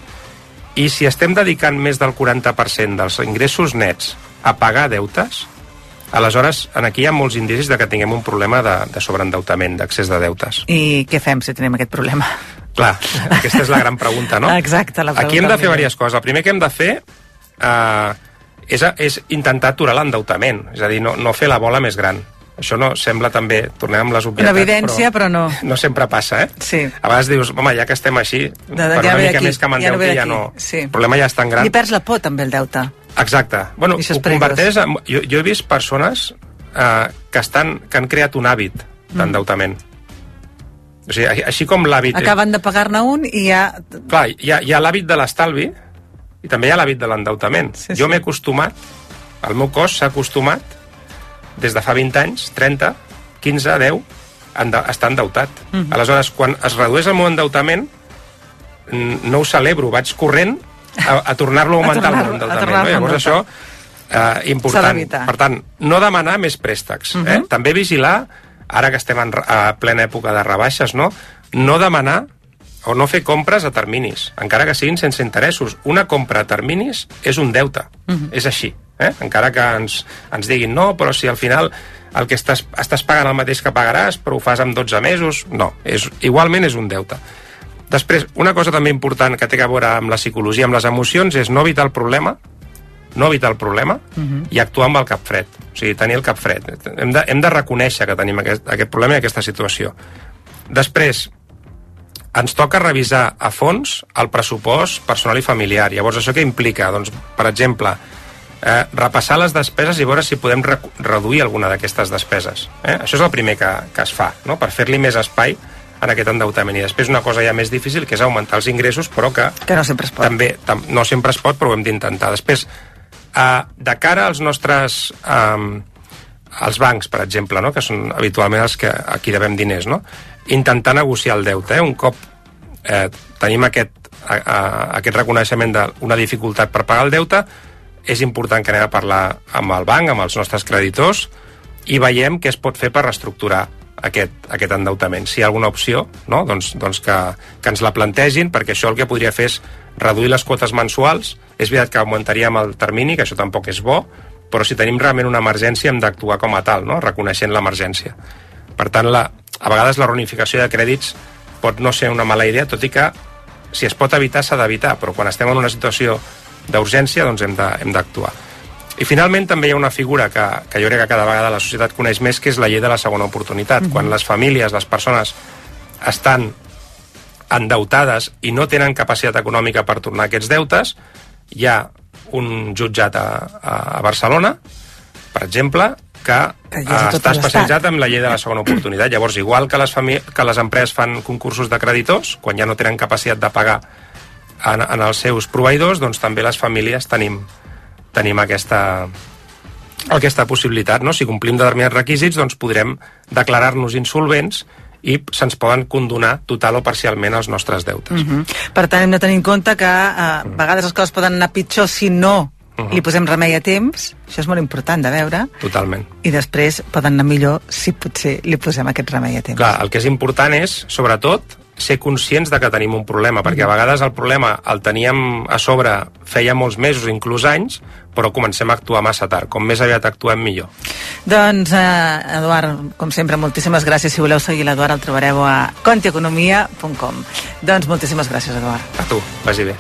i si estem dedicant més del 40% dels ingressos nets a pagar deutes, aleshores en aquí hi ha molts indicis de que tinguem un problema de, de sobreendeutament, d'accés de deutes. I què fem si tenim aquest problema? Clar, aquesta és la gran pregunta, no? Exacte, la Aquí hem pregunta de fer diverses coses. El primer que hem de fer eh, és, és intentar aturar l'endeutament, és a dir, no, no fer la bola més gran. Això no sembla també, tornem amb les Una obvietats, evidència, però, no. no sempre passa, eh? Sí. A vegades dius, home, ja que estem així, De- per ja una mica aquí, més que ja no m'endeuti, ja, no... sí. El problema ja és tan gran. I perds la por també, el deute. Exacte. Bueno, ho converteix... En, jo, jo he vist persones eh, que, estan, que han creat un hàbit d'endeutament. O sigui, així- així com l'hàbit... Acaben de pagar-ne un i ja... Clar, hi ha, hi ha l'hàbit de l'estalvi i també hi ha l'hàbit de l'endeutament. Sí, jo sí. m'he acostumat, el meu cos s'ha acostumat des de fa 20 anys, 30, 15, 10, ende estar endeutat. Mm. -hmm. Aleshores, quan es redueix el meu endeutament, mm, no ho celebro, vaig corrent a, a tornar-lo a augmentar el meu tornar-lo- a endeutament. No? a Llavors això, eh, important. Per tant, no demanar més préstecs. eh? Mhm. També vigilar, ara que estem en, a plena època de rebaixes, no? no demanar o no fer compres a terminis, encara que siguin sense interessos. Una compra a terminis és un deute, Mhm. és així. Eh? Encara que ens, ens diguin no, però si al final el que estàs, estàs pagant el mateix que pagaràs, però ho fas en 12 mesos. No, és, igualment és un deute. Després, una cosa també important que té a veure amb la psicologia, amb les emocions, és no evitar el problema, no evitar el problema uh -huh. i actuar amb el cap fred. O sigui, tenir el cap fred. Hem de, hem de reconèixer que tenim aquest, aquest problema i aquesta situació. Després, ens toca revisar a fons el pressupost personal i familiar. Llavors, això què implica? Doncs, per exemple, eh, repassar les despeses i veure si podem re reduir alguna d'aquestes despeses. Eh? Això és el primer que, que es fa, no? per fer-li més espai en aquest endeutament. I després una cosa ja més difícil, que és augmentar els ingressos, però que... Que no sempre es pot. També, tam no sempre es pot, però ho hem d'intentar. Després, eh, de cara als nostres... Eh, als bancs, per exemple, no? que són habitualment els que aquí devem diners, no? intentar negociar el deute. Eh? Un cop eh, tenim aquest, a, a, aquest reconeixement d'una dificultat per pagar el deute, és important que anem a parlar amb el banc, amb els nostres creditors, i veiem què es pot fer per reestructurar aquest, aquest endeutament. Si hi ha alguna opció, no? doncs, doncs que, que ens la plantegin, perquè això el que podria fer és reduir les quotes mensuals. És veritat que augmentaríem el termini, que això tampoc és bo, però si tenim realment una emergència hem d'actuar com a tal, no? reconeixent l'emergència. Per tant, la, a vegades la reunificació de crèdits pot no ser una mala idea, tot i que si es pot evitar s'ha d'evitar, però quan estem en una situació d'urgència doncs hem d'actuar. I finalment també hi ha una figura que, que jo crec que cada vegada la societat coneix més, que és la llei de la segona oportunitat. Mm -hmm. Quan les famílies, les persones estan endeutades i no tenen capacitat econòmica per tornar aquests deutes, hi ha un jutjat a, a Barcelona, per exemple, que, que està especialitzat en la llei de la segona oportunitat. Llavors, igual que les, que les empreses fan concursos de creditors, quan ja no tenen capacitat de pagar en, en els seus proveïdors, doncs també les famílies tenim, tenim aquesta, aquesta possibilitat. No? Si complim determinats requisits, doncs podrem declarar-nos insolvents i se'ns poden condonar total o parcialment els nostres deutes. Uh -huh. Per tant, hem de tenir en compte que eh, a vegades les coses poden anar pitjor si no uh -huh. li posem remei a temps, això és molt important de veure. Totalment. I després poden anar millor si potser li posem aquest remei a temps. Clar, el que és important és, sobretot, ser conscients de que tenim un problema, perquè a vegades el problema el teníem a sobre feia molts mesos, inclús anys, però comencem a actuar massa tard. Com més aviat actuem, millor. Doncs, eh, Eduard, com sempre, moltíssimes gràcies. Si voleu seguir l'Eduard, el trobareu a contieconomia.com. Doncs moltíssimes gràcies, Eduard. A tu, vagi bé.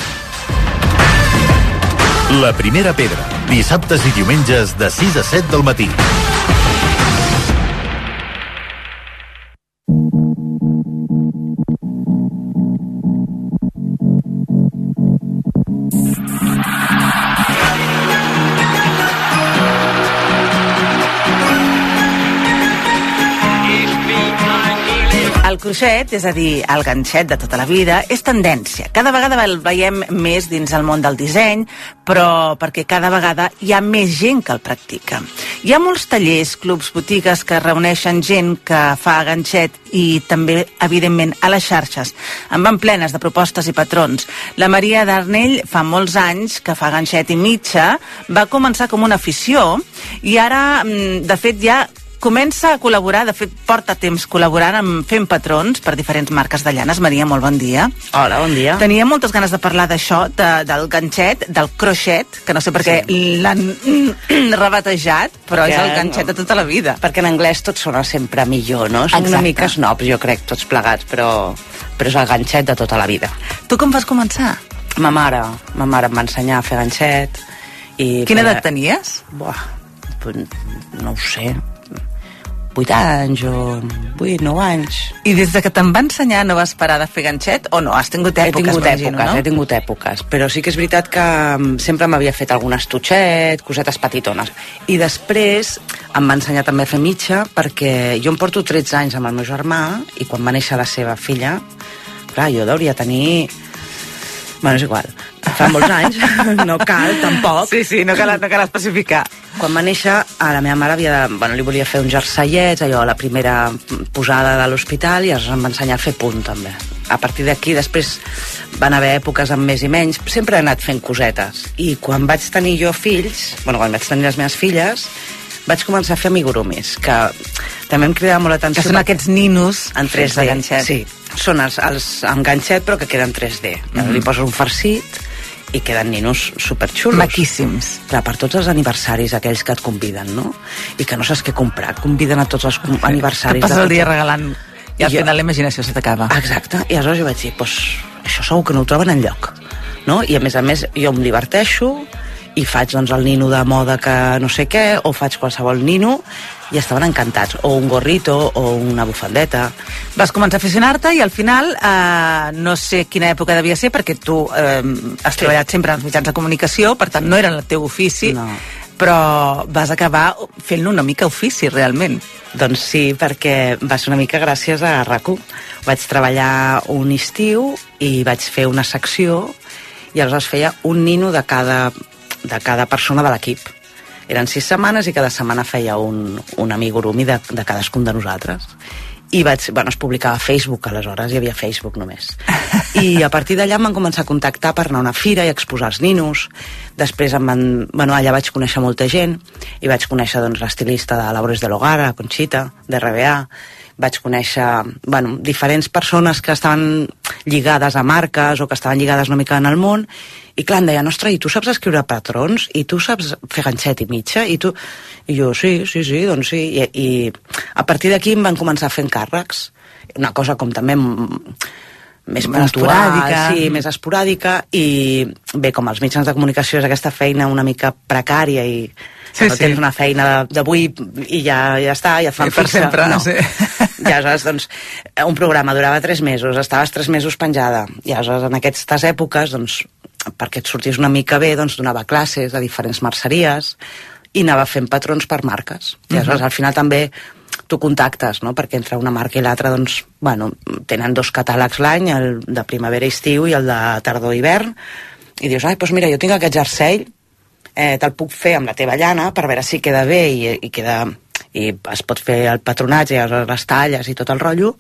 La primera pedra, dissabtes i diumenges de 6 a 7 del matí. Cruixet, és a dir, el ganxet de tota la vida, és tendència. Cada vegada el veiem més dins el món del disseny, però perquè cada vegada hi ha més gent que el practica. Hi ha molts tallers, clubs, botigues que reuneixen gent que fa ganxet i també, evidentment, a les xarxes. En van plenes de propostes i patrons. La Maria d'Arnell fa molts anys que fa ganxet i mitja, va començar com una afició i ara, mm, de fet, ja comença a col·laborar, de fet porta temps col·laborant amb fent patrons per diferents marques de llanes. Maria, molt bon dia. Hola, bon dia. Tenia moltes ganes de parlar d'això, de, del ganxet, del crochet, que no sé per què sí. l'han rebatejat, però perquè, és el ganxet de tota la vida. Perquè en anglès tot sona sempre millor, no? Exacte. una mica snobs, jo crec, tots plegats, però, però és el ganxet de tota la vida. Tu com vas començar? Ma mare, ma mare em va ensenyar a fer ganxet. I Quina edat tenies? Buah, no ho sé, 8 anys o 8, 9 anys. I des de que te'n va ensenyar no vas parar de fer ganxet o no? Has tingut èpoques, he tingut èpoques, no? he tingut èpoques, però sí que és veritat que mm, sempre m'havia fet algun estuixet, cosetes petitones. I després em va ensenyar també a fer mitja perquè jo em porto 13 anys amb el meu germà i quan va néixer la seva filla, clar, jo hauria tenir Bueno, és igual. Fa molts anys, no cal, tampoc. Sí, sí, no cal, no cal especificar. Quan va néixer, a la meva mare havia de, bueno, li volia fer uns jerseiets, allò, la primera posada de l'hospital, i es va ensenyar a fer punt, també. A partir d'aquí, després van haver èpoques amb més i menys, sempre he anat fent cosetes. I quan vaig tenir jo fills, bueno, quan vaig tenir les meves filles, vaig començar a fer amigurumis, que també em cridava molt l'atenció. Que són aquests ninos en 3D. de ganxet. Sí, són els, els amb ganxet però que queden 3D. Mm -hmm. Li poses un farcit i queden ninos superxulos. Maquíssims. Clar, per tots els aniversaris aquells que et conviden, no? I que no saps què comprar, et conviden a tots els com- aniversaris. Que passes el dia regalant i al jo- final la imaginació se t'acaba. Exacte, i aleshores jo vaig dir, pues, això segur que no ho troben enlloc. No? I a més a més jo em diverteixo i faig doncs, el nino de moda que no sé què, o faig qualsevol nino, i estaven encantats. O un gorrito, o una bufandeta. Vas començar a aficionar-te i al final, eh, no sé quina època devia ser, perquè tu eh, has Sí. treballat sempre als mitjans de comunicació, per tant no era el teu ofici, No. però vas acabar fent-ne una mica ofici, realment. Doncs sí, perquè va ser una mica gràcies a RAC1. Vaig treballar un estiu i vaig fer una secció i aleshores feia un nino de cada, de cada persona de l'equip. Eren sis setmanes i cada setmana feia un, un amigurumi de, de cadascun de nosaltres. I vaig, bueno, es publicava a Facebook, aleshores hi havia Facebook només. I a partir d'allà em van començar a contactar per anar a una fira i exposar els ninos. Després em van, bueno, allà vaig conèixer molta gent i vaig conèixer doncs, l'estilista de Labores de l'Hogar, la Conxita, de RBA. Vaig conèixer bueno, diferents persones que estaven lligades a marques o que estaven lligades una mica en el món i clar, em deien, ostres, i tu saps escriure patrons? I tu saps fer ganxet i mitja? I, tu... I jo, sí, sí, sí, doncs sí. I, i a partir d'aquí em van començar a fer encàrrecs. Una cosa com també Més puntual, esporàdica. sí, més esporàdica, i bé, com els mitjans de comunicació és aquesta feina una mica precària i Sí, no sí. tens una feina d'avui i ja, ja està, ja et fan I per fixa. sempre, no. sí. I aleshores, doncs, un programa durava tres mesos, estaves tres mesos penjada, i aleshores en aquestes èpoques, doncs, perquè et sortís una mica bé, doncs donava classes a diferents merceries i anava fent patrons per marques. I aleshores, al final també tu contactes, no? perquè entre una marca i l'altra doncs, bueno, tenen dos catàlegs l'any, el de primavera-estiu i el de tardor-hivern, i dius, ai, doncs mira, jo tinc aquest jersei, eh, te'l puc fer amb la teva llana per veure si queda bé i, i queda i es pot fer el patronatge, les talles i tot el rotllo,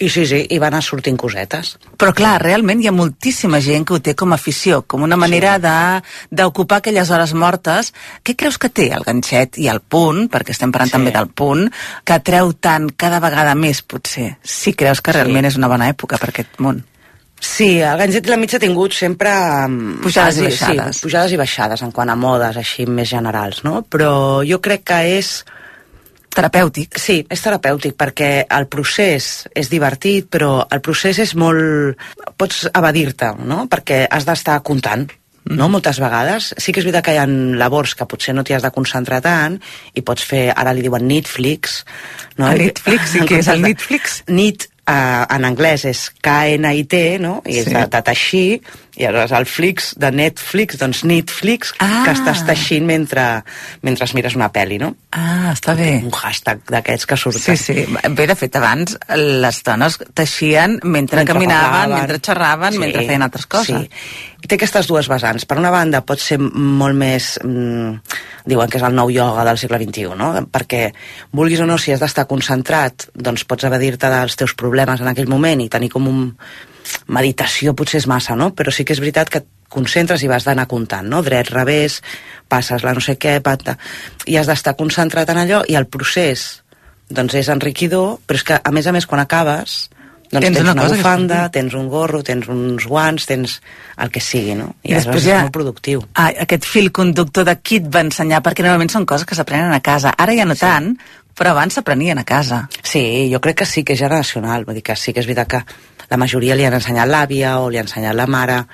i sí, sí, i van anar sortint cosetes. Però clar, realment hi ha moltíssima gent que ho té com a afició, com una manera de- d'ocupar aquelles hores mortes. Què creus que té el ganxet i el punt, perquè estem parlant Sí. també del punt, que treu tant cada vegada més, potser? Si creus que Sí. realment és una bona època per aquest món. Sí, el ganxet i la mitja ha tingut sempre... mm, Pujades i baixades. Sí, pujades i baixades en quant a modes així més generals, no? Però jo crec que és... Terapèutic. Sí, és terapèutic perquè el procés és divertit, però el procés és molt... Pots evadir-te, no? Perquè has d'estar comptant, no? Moltes vegades. Sí que és veritat que hi ha labors que potser no t'hi has de concentrar tant i pots fer, ara li diuen Netflix, no? El Netflix, En què és el de- Netflix? Eh, en anglès és K-N-I-T, no? I és Sí. de, de teixir, i aleshores el flix de Netflix, doncs Netflix, Ah. que estàs teixint mentre, mentre mires una pel·li, no? Ah, està bé. Un hashtag d'aquests que surten. Sí, sí. Bé, de fet, abans les dones teixien mentre, Mentre caminaven, parlaven. mentre xerraven, Sí, mentre feien altres coses. Sí. Té aquestes dues vessants. Per una banda, pot ser molt més... Mm, diuen que és el nou ioga del segle XXI, no? Perquè, vulguis o no, si has d'estar concentrat, doncs pots evadir-te dels teus problemes en aquell moment i tenir com un... Meditació potser és massa, no? Però sí que és veritat que et concentres i vas d'anar comptant, no? Dret, revés, passes la no sé què, pata... I has d'estar concentrat en allò i el procés doncs és enriquidor, però és que, a més a més, quan acabes, doncs Tens tens, una una, que bufanda, sortir. tens un gorro, tens uns guants, tens el que sigui, no? I, I després ja- és molt productiu. Ah, aquest fil conductor de qui et va ensenyar, perquè normalment són coses que s'aprenen a casa. Ara ja no sí. tant, però abans s'aprenien a casa. Sí, jo crec que sí que és generacional, vull dir que sí que és veritat que la majoria li han ensenyat l'àvia o li ha ensenyat la mare,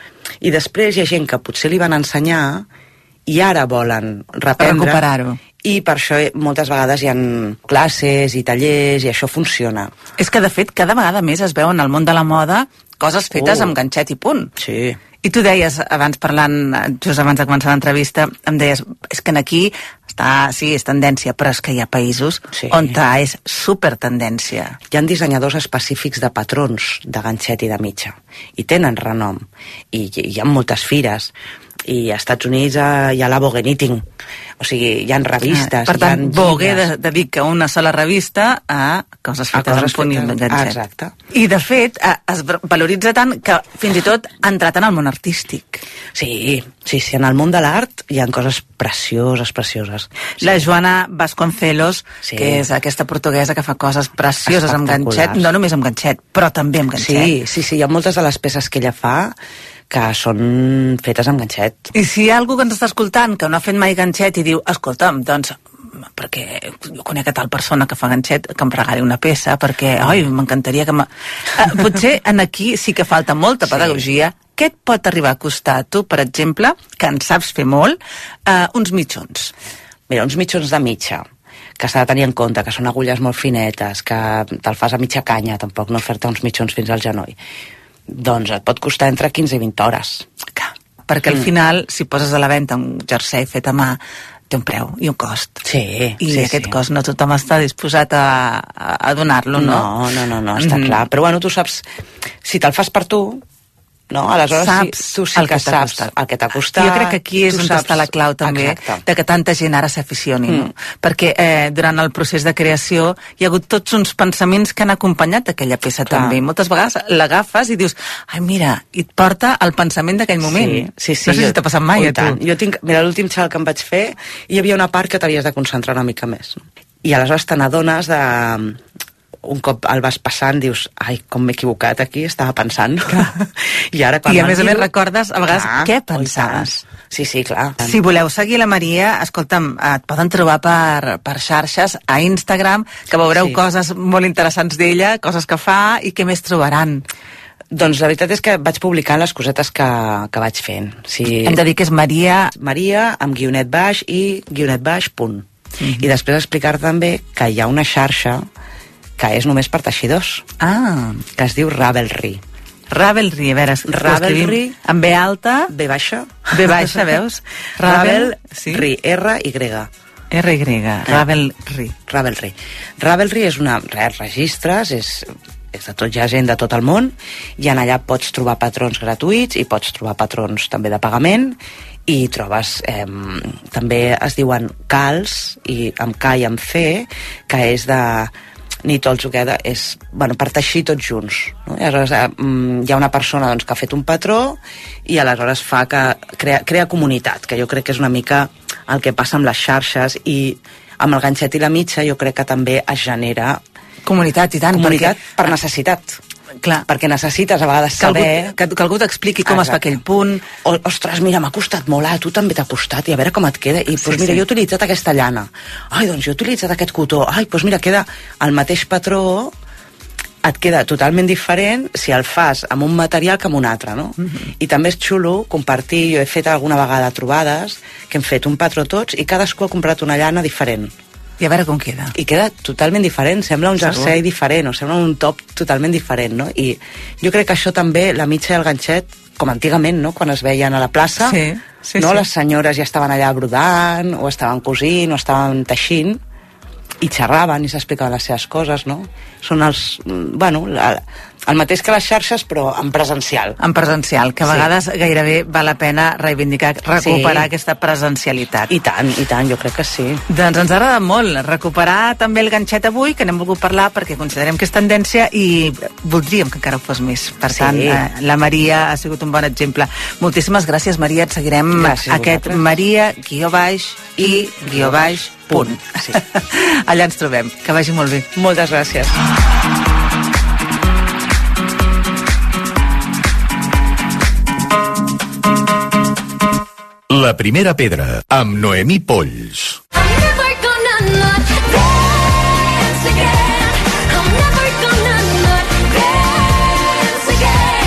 i després hi ha gent que potser li van ensenyar i ara volen reprendre. Recuperar-ho. I per això moltes vegades hi han classes i tallers i això funciona. És que, de fet, cada vegada més es veu en el món de la moda coses fetes Oh. amb ganxet i punt. Sí. I tu deies, abans parlant, just abans de començar l'entrevista, em deies, és que aquí està, sí, és tendència, però és que hi ha països Sí. on és super tendència. Hi han dissenyadors específics de patrons de ganxet i de mitja i tenen renom i hi hi ha moltes fires i als Estats Units hi ha la Vogue Knitting o sigui, hi ha revistes Ah, per tant, hi ha Vogue de, dedica una sola revista a coses A fetes coses amb punt i amb ganxet. exacte. I, de fet, eh, es valoritza tant que fins i tot ha entrat en el món artístic. Sí, sí, sí, en el món de l'art hi ha coses precioses, precioses. La Joana Vasconcelos, Sí. que és aquesta portuguesa que fa coses precioses amb ganxet, no només amb ganxet, però també amb ganxet. Sí, sí, sí, hi ha moltes de les peces que ella fa que són fetes amb ganxet. I si hi ha algú que ens està escoltant que no ha fet mai ganxet i diu, escolta'm, doncs perquè jo conec a tal persona que fa ganxet que em regali una peça perquè, oi, m'encantaria que... me- Eh, potser en aquí sí que falta molta pedagogia. Què et pot arribar a costar a tu, per exemple, que en saps fer molt, eh, uns mitjons? Mira, uns mitjons de mitja, que s'ha de tenir en compte, que són agulles molt finetes, que te'l fas a mitja canya, tampoc no fer-te uns mitjons fins al genoll. Doncs et pot costar entre 15 i 20 hores. Clar, perquè al final, si poses a la venda un jersei fet a mà, té un preu i un cost. Sí, I sí, aquest sí. cost no tothom està disposat a, a, donar-lo, no? No, no, no, no està Mhm. clar. Però bueno, tu saps, si te'l fas per tu, no? Aleshores saps sí, tu sí el que, que saps costat. el que t'ha costat. Jo crec que aquí és on saps- està la clau també Exacte. de que tanta gent ara s'aficioni, no? Mm. Perquè eh, durant el procés de creació hi ha hagut tots uns pensaments que han acompanyat aquella peça Clar. també. Moltes vegades l'agafes i dius, ai mira, i et porta el pensament d'aquell moment. Sí, sí, sí. no sé si t'ha passat mai i a tu. tant. Jo tinc, mira, l'últim xal que em vaig fer, hi havia una part que t'havies de concentrar una mica més. No? I aleshores te n'adones de... Un cop el vas passant, dius, ai, com m'he equivocat aquí, estava pensant. I ara quan I a més a més recordes a vegades Clar, què pensaves. Sí, sí, clar. Si voleu seguir la Maria, escolta'm, et poden trobar per, per xarxes, a Instagram, que veureu Sí. coses molt interessants d'ella, coses que fa, i què més trobaran? Doncs la veritat és que vaig publicant les cosetes que, que vaig fent. Si... Hem de dir que és Maria... Maria amb guionet baix i guionet baix punt. Mhm. I després explicar també que hi ha una xarxa que és només per teixidors, Ah, que es diu Ravelry. Ravelry, a veure, Ravelry. amb B alta, B baixa? B baixa, veus? Ravelry, sí? R-Y. R-Y, Ravelry. Ravelry. Ravelry és una... Res, registres, és, és de tot, hi ha gent de tot el món, i en allà pots trobar patrons gratuïts i pots trobar patrons també de pagament, i trobes, eh, també es diuen cals, i amb K i amb C, que és de Knit All Together, és bueno, per teixir tots junts. No? I aleshores eh, mm, hi ha una persona doncs, que ha fet un patró i aleshores fa que crea, crea comunitat, que jo crec que és una mica el que passa amb les xarxes i amb el ganxet i la mitja jo crec que també es genera Comunitat, i tant. comunitat perquè- per necessitat. Clar. Perquè necessites a vegades Que algú, saber... que, que algú t'expliqui com es fa aquell punt. O, ostres, mira, m'ha costat molt, ah, a tu també t'ha costat, i a veure com et queda. I, doncs, Sí, mira, sí. jo he utilitzat aquesta llana. Ai, doncs jo he utilitzat aquest cotó. Ai, doncs mira, queda el mateix patró, et queda totalment diferent si el fas amb un material que amb un altre, no? I també és xulo compartir, jo he fet alguna vegada trobades, que hem fet un patró tots i cadascú ha comprat una llana diferent. I a veure com queda. I queda totalment diferent, sembla un Segur. jersei diferent, o sembla un top totalment diferent, no? I jo crec que això també, la mitja i el ganxet, com antigament, no?, quan es veien a la plaça, Sí, sí, no? sí. les senyores ja estaven allà brodant, o estaven cosint, o estaven teixint, i xerraven i s'explicaven les seves coses, no? Són els... mm, Bueno, la, el mateix que les xarxes, però en presencial. En presencial, que a Sí. vegades gairebé val la pena reivindicar, recuperar Sí. aquesta presencialitat. I tant, i tant, jo crec que sí. Doncs ens agrada molt recuperar també el ganxet avui, que n'hem volgut parlar perquè considerem que és tendència i voldríem que encara ho fos més. Per Sí. tant, eh, la Maria ha sigut un bon exemple. Moltíssimes gràcies, Maria. Et seguirem Gràcies aquest. Maria, guió baix, i guió baix, punt. Sí. Allà ens trobem. Que vagi molt bé. Moltes gràcies. La primera pedra, amb Noemí Polls.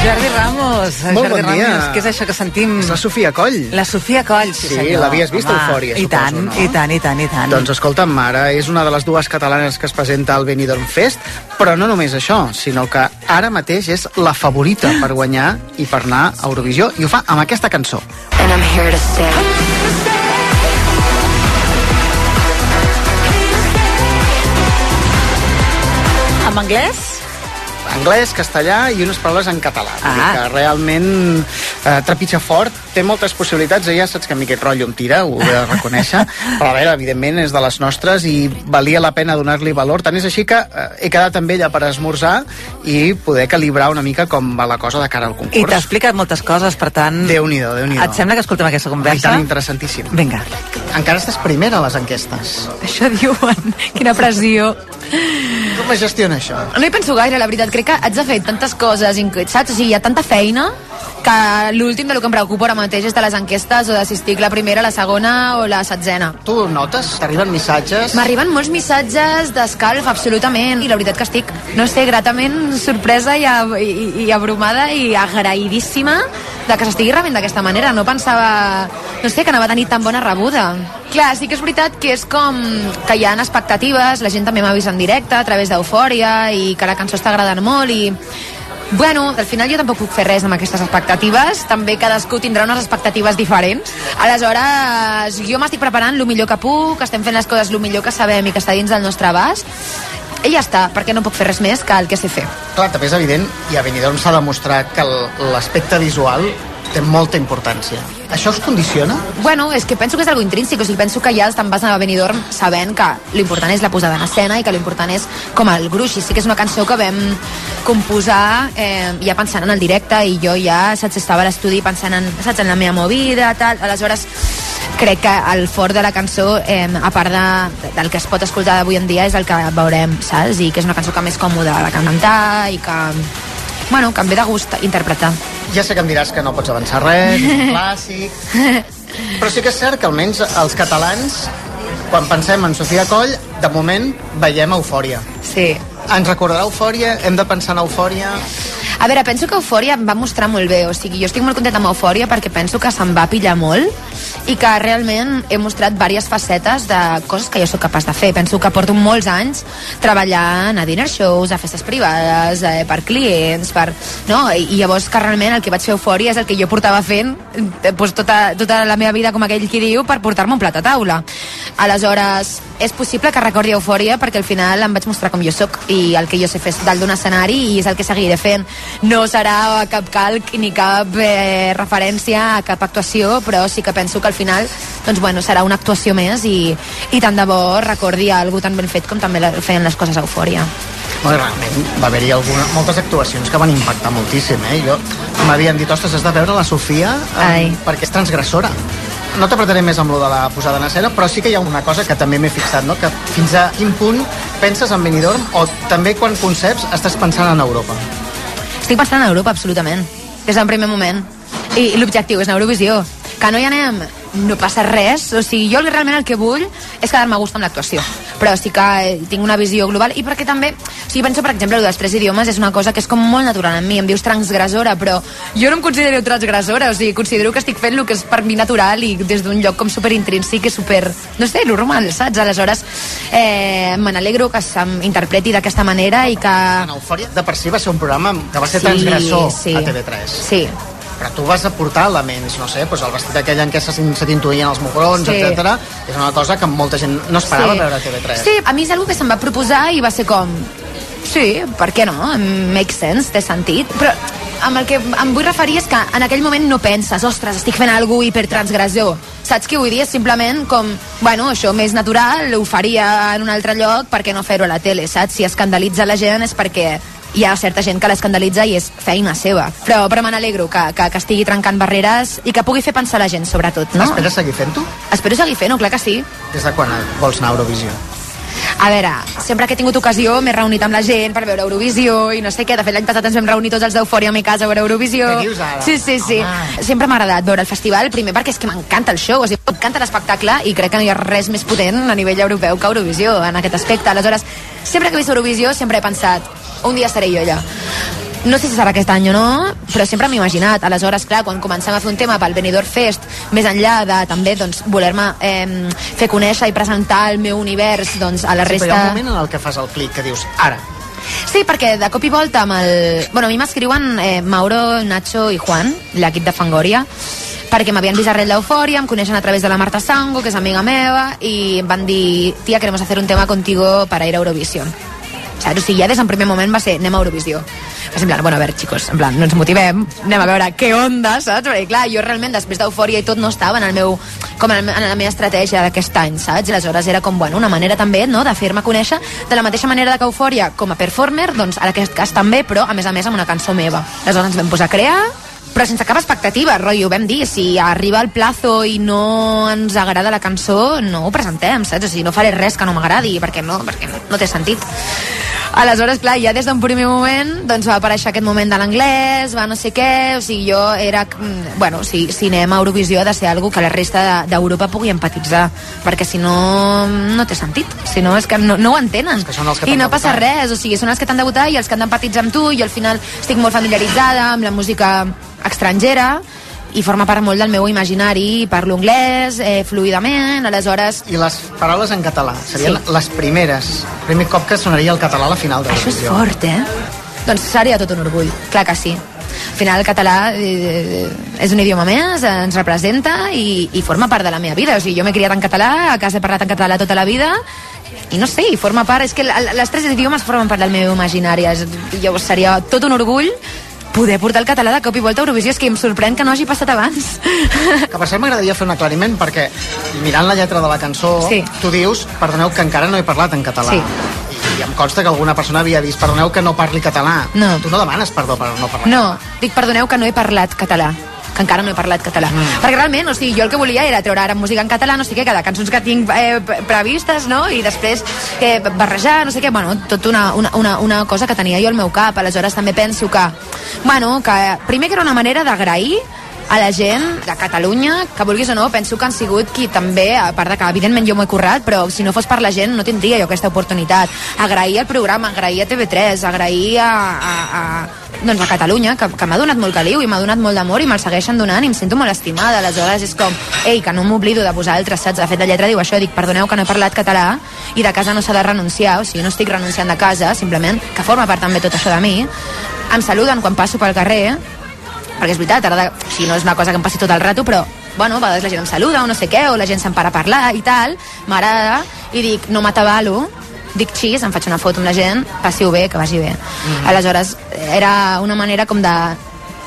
Jordi Ramos. Molt Jordi bon dia. Ramos, què és això que sentim? És la Sofia Coll. La Sofia Coll, sí, Sí, senyor. l'havies vist a Home, Eufòria, I suposo, tant, no? i tant, i tant, i tant. Doncs escolta'm, ara és una de les dues catalanes que es presenta al Benidorm Fest, però no només això, sinó que ara mateix és la favorita per guanyar i per anar a Eurovisió, i ho fa amb aquesta cançó. And I'm here to stay. En anglès? Anglès, castellà i unes paraules en català. Ah. que realment eh, trepitja fort, té moltes possibilitats, ja saps que a mi aquest rotllo em tira, ho he de reconèixer, però a veure, evidentment és de les nostres i valia la pena donar-li valor. Tant és així que eh, he quedat amb ella per esmorzar i poder calibrar una mica com va la cosa de cara al concurs. I t'ha explicat moltes coses, per tant... Déu-n'hi-do, déu nhi Et sembla que escoltem aquesta I conversa? tant, interessantíssim. Vinga. Encara estàs primera a les enquestes. Això diuen. Quina pressió. Com es gestiona això? No hi penso gaire, la veritat. Crec que haig de fer tantes coses, saps? O sigui, hi ha tanta feina que l'últim de lo que em preocupa ara mateix és de les enquestes o de si estic la primera, la segona o la setzena. Tu notes? T'arriben missatges? M'arriben molts missatges d'escalf, absolutament, i la veritat que estic, no sé, gratament sorpresa i, i, i abrumada i agraïdíssima de que s'estigui rebent d'aquesta manera. No pensava, no sé, que anava a tenir tan bona rebuda. Clar, sí que és veritat que és com que hi ha expectatives, la gent també m'ha vist en directe a través d'Eufòria i que la cançó està agradant molt i Bueno, al final jo tampoc puc fer res amb aquestes expectatives, també cadascú tindrà unes expectatives diferents. Aleshores, jo m'estic preparant el millor que puc, estem fent les coses el millor que sabem i que està dins del nostre abast, i ja està, perquè no puc fer res més que el que sé fer. Clar, també és evident, i a Benidorm s'ha demostrat que l'aspecte visual té molta importància. Això us condiciona? Bueno, és que penso que és algo intrínsec, o sigui, penso que ja te'n vas a Benidorm sabent que l'important és la posada en escena i que l'important és com el gruix, i sí que és una cançó que vam composar eh, ja pensant en el directe i jo ja, saps, estava a l'estudi pensant en, saps, en la meva movida, tal, aleshores crec que el fort de la cançó, eh, a part de, del que es pot escoltar d'avui en dia, és el que veurem, saps? I que és una cançó que més còmoda de cantar i que, bueno, que em ve de gust interpretar. Ja sé que em diràs que no pots avançar res, clàssic... Però sí que és cert que almenys els catalans, quan pensem en Sofia Coll, de moment veiem eufòria. Sí. Ens recordarà eufòria? Hem de pensar en eufòria? A veure, penso que Eufòria em va mostrar molt bé, o sigui, jo estic molt contenta amb Eufòria perquè penso que se'n va pillar molt i que realment he mostrat diverses facetes de coses que jo sóc capaç de fer. Penso que porto molts anys treballant a dinner shows, a festes privades, eh, per clients, per... No? I, I llavors que realment el que vaig fer Eufòria és el que jo portava fent eh, doncs tota, tota la meva vida, com aquell qui diu, per portar-me un plat a taula. Aleshores, és possible que recordi Eufòria perquè al final em vaig mostrar com jo sóc i el que jo sé fer dalt d'un escenari i és el que seguiré fent. No serà cap calc ni cap eh, referència a cap actuació, però sí que penso que al final doncs, bueno, serà una actuació més i, i tant de bo recordi algú tan ben fet com també feien les coses a Eufòria. Bueno, realment va haver-hi alguna, moltes actuacions que van impactar moltíssim, eh? Jo m'havien dit, ostres, has de veure la Sofia eh, perquè és transgressora. No t'apretaré més amb lo de la posada en escena, però sí que hi ha una cosa que també m'he fixat, no? que fins a quin punt penses en Benidorm o també quan conceps estàs pensant en Europa. Estic pensant en Europa, absolutament. Des del primer moment. I l'objectiu és anar a Eurovisió. Que no hi anem, no passa res. O sigui, jo realment el que vull és quedar-me a gust amb l'actuació. Però sí que eh, tinc una visió global i perquè també, o sigui, penso, per exemple, el dels tres idiomes és una cosa que és com molt natural en mi. Em dius transgressora, però jo no em considero transgressora. O sigui, considero que estic fent el que és per mi natural i des d'un lloc com super intrínsec i super, no sé, normal, saps? Aleshores, eh, me n'alegro que s'interpreti d'aquesta manera i que... En Eufòria, de per si va ser un programa que va ser Sí, transgressor sí. a TV3. Sí. Però tu vas aportar elements, no sé, doncs el vestit aquell en què se, se t'intuïen els mugrons, Sí. etc. És una cosa que molta gent no esperava Sí. veure a TV3. Sí, a mi és una que se'm va proposar i va ser com... Sí, per què no? Make sense, té sentit. Però amb el que em vull referir és que en aquell moment no penses, ostres, estic fent alguna hipertransgressor. Saps què vull dir? És simplement com, bueno, això més natural, ho faria en un altre lloc, per què no fer-ho a la tele, saps? Si escandalitza la gent és perquè hi ha certa gent que l'escandalitza i és feina seva. Però, però me n'alegro que, que, que estigui trencant barreres i que pugui fer pensar la gent, sobretot, no? Esperes seguir fent-ho? Espero seguir fent-ho, clar que sí. Des de quan vols anar a Eurovisió? A veure, sempre que he tingut ocasió m'he reunit amb la gent per veure Eurovisió i no sé què. De fet, l'any passat ens vam reunir tots els d'Eufòria a mi casa a veure Eurovisió. Què dius ara? Sí, sí, sí. Sempre m'ha agradat veure el festival, primer perquè és que m'encanta el show, o sigui, m'encanta l'espectacle i crec que no hi ha res més potent a nivell europeu que Eurovisió en aquest aspecte. Aleshores, sempre que he vist Eurovisió sempre he pensat, un dia seré jo allà. No sé si serà aquest any o no, però sempre m'he imaginat. Aleshores, clar, quan comencem a fer un tema pel Benidorm Fest, més enllà de també doncs, voler-me eh, fer conèixer i presentar el meu univers doncs, a la Sí, però hi ha resta... un moment en el que fas el clic, que dius, ara, Sí, perquè de cop i volta amb el... Bueno, a mi m'escriuen eh, Mauro, Nacho i Juan, l'equip de Fangoria, perquè m'havien vist arrel d'Eufòria, em coneixen a través de la Marta Sango, que és amiga meva, i em van dir, tia, queremos hacer un tema contigo para ir a Eurovisión. Saps? O sigui, ja des del primer moment va ser, anem a Eurovisió. Va ser en plan, bueno, a veure, xicos, en plan, no ens motivem, anem a veure què onda, saps? Perquè, clar, jo realment, després d'Eufòria i tot, no estava en el meu, com en, la meva estratègia d'aquest any, saps? I aleshores era com, bueno, una manera també, no?, de fer-me conèixer de la mateixa manera que Eufòria com a performer, doncs, en aquest cas també, però, a més a més, amb una cançó meva. Aleshores ens vam posar a crear, però sense cap expectativa, rotllo, vam dir, si arriba el plazo i no ens agrada la cançó, no ho presentem, saps? O sigui, no faré res que no m'agradi, perquè no, perquè no, no té sentit. Aleshores, clar, ja des d'un primer moment doncs va aparèixer aquest moment de l'anglès, va no sé què, o sigui, jo era... mm, Bueno, si, si anem a Eurovisió ha de ser algo que la resta de- d'Europa pugui empatitzar, perquè si no, no té sentit. Si no, és que no, no ho entenen. que són els que I no passa debutat. res, o sigui, són els que t'han de votar i els que han d'empatitzar amb tu, i al final estic molt familiaritzada amb la música estrangera, i forma part molt del meu imaginari, parlo anglès eh, fluidament, aleshores I les paraules en català serien Sí. les primeres. Primer cop que sonaria el català a la final de Això és fort, eh? Doncs seria tot un orgull, clar que sí. Al final el català eh, és un idioma més, ens representa i, i forma part de la meva vida. O sigui, jo m'he criat en català, a casa he parlat en català tota la vida i no sé, i forma part... És que les tres idiomes formen part del meu imaginari. És, llavors seria tot un orgull poder portar el català de cop i volta a Eurovisió. És que em sorprèn que no hagi passat abans. Que per cert m'agradaria fer un aclariment perquè mirant la lletra de la cançó Sí. tu dius, perdoneu que encara no he parlat en català. Sí. I em consta que alguna persona havia dit, perdoneu que no parli català. No. Tu no demanes perdó per no parlar No, dic perdoneu que no he parlat català que encara no he parlat català. Mm. Perquè realment, o sigui, jo el que volia era treure ara música en català, no sé què, cada cançons que tinc eh, pre- previstes, no? I després eh, barrejar, no sé què, bueno, tot una, una, una, una cosa que tenia jo al meu cap. Aleshores també penso que, bueno, que primer que era una manera d'agrair a la gent de Catalunya, que vulguis o no, penso que han sigut qui també, a part de que evidentment jo m'ho he currat, però si no fos per la gent no tindria jo aquesta oportunitat. Agrair el programa, agrair a TV3, agrair a, a, a, doncs a Catalunya, que, que m'ha donat molt caliu i m'ha donat molt d'amor i me'l segueixen donant i em sento molt estimada. Aleshores és com, ei, que no m'oblido de vosaltres, saps? De fet, la lletra diu això, dic, perdoneu que no he parlat català i de casa no s'ha de renunciar, o sigui, no estic renunciant de casa, simplement que forma part també tot això de mi. Em saluden quan passo pel carrer, perquè és veritat, ara de, o sigui, no és una cosa que em passi tot el rato, però bueno, a vegades la gent em saluda o no sé què, o la gent se'n para a parlar i tal, m'agrada, i dic, no m'atabalo, dic xis, em faig una foto amb la gent, passi-ho bé, que vagi bé. Mm. Aleshores, era una manera com de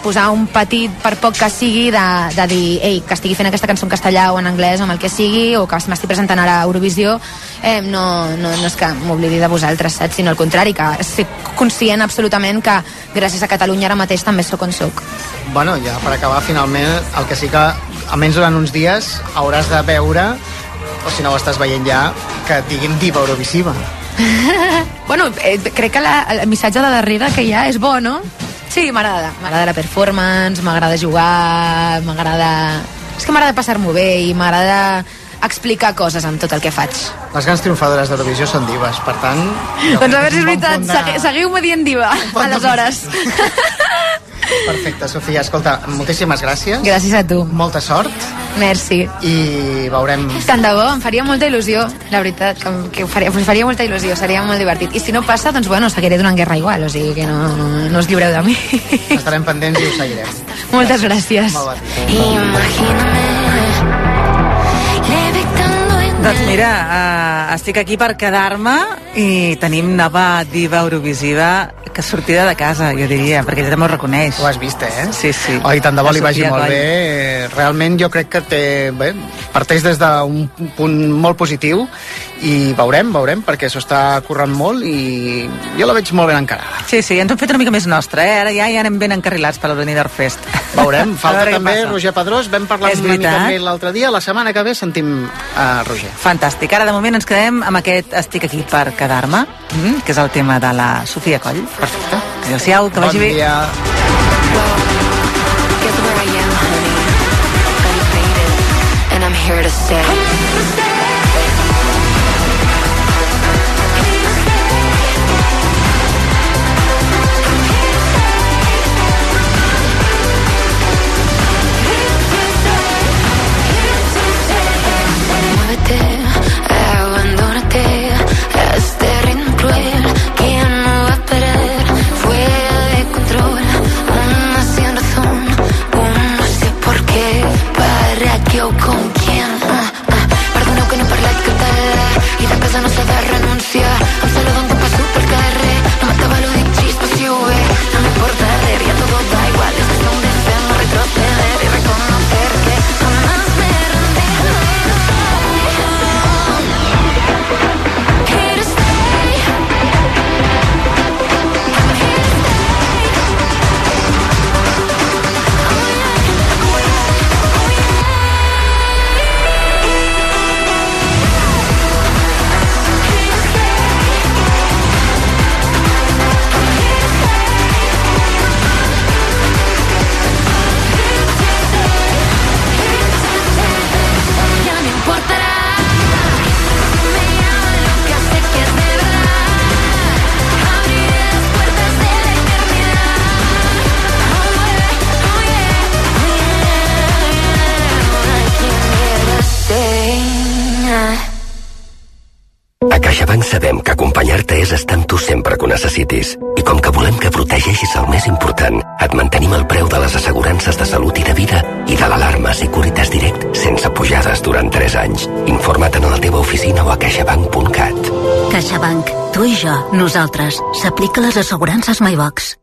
posar un petit, per poc que sigui, de, de dir, ei, que estigui fent aquesta cançó en castellà o en anglès o amb el que sigui, o que m'estic presentant ara a Eurovisió, eh, no, no, no és que m'oblidi de vosaltres, saps? Sinó al contrari, que ser conscient absolutament que gràcies a Catalunya ara mateix també sóc on sóc. Bueno, ja per acabar, finalment, el que sí que, almenys durant uns dies, hauràs de veure, o si no ho estàs veient ja, que et diguin diva eurovisiva. bueno, eh, crec que la, el missatge de darrere que hi ha és bo, no? Sí, m'agrada. M'agrada la performance, m'agrada jugar, m'agrada... És que m'agrada passar-m'ho bé i m'agrada explicar coses amb tot el que faig. Les grans triomfadores d'Eurovisió són dives, per tant... doncs a veure si és veritat, de- segui, seguiu-me dient diva, bon aleshores. Perfecte, Sofia, escolta, moltíssimes gràcies. Gràcies a tu. Molta sort. Merci. I veurem... Tant de bo, em faria molta il·lusió, la veritat, que, que ho faria, em faria molta il·lusió, seria molt divertit. I si no passa, doncs bueno, seguiré donant guerra igual, o sigui que no, no, no us lliureu de mi. Estarem pendents i ho seguirem. Moltes gràcies. Molt bon Doncs mira, uh, estic aquí per quedar-me i tenim nova diva eurovisiva que sortida de casa, jo diria, perquè ella també ho reconeix. Ho has vist, eh? Sí, sí. Oi, tant de bo li vagi molt Coll. bé. Realment jo crec que té... Bé, parteix des d'un punt molt positiu i veurem, veurem, perquè s'ho està currant molt i jo la veig molt ben encarada. Sí, sí, ens hem fet una mica més nostra, eh? Ara ja, ja anem ben encarrilats per la Benidorm Fest. Veurem, A falta també. Roger Pedrós, vam parlar És una mica amb ell l'altre dia, la setmana que ve sentim uh, Roger. Fantàstic. Ara, de moment, ens quedem amb aquest Estic aquí per quedar-me, mm, que és el tema de la Sofia Coll. Perfecte. Adéu-siau, que bon vagi bé. dia. Guess where I am, honey? I'm here to stay. S'aplica les assegurances MyBox.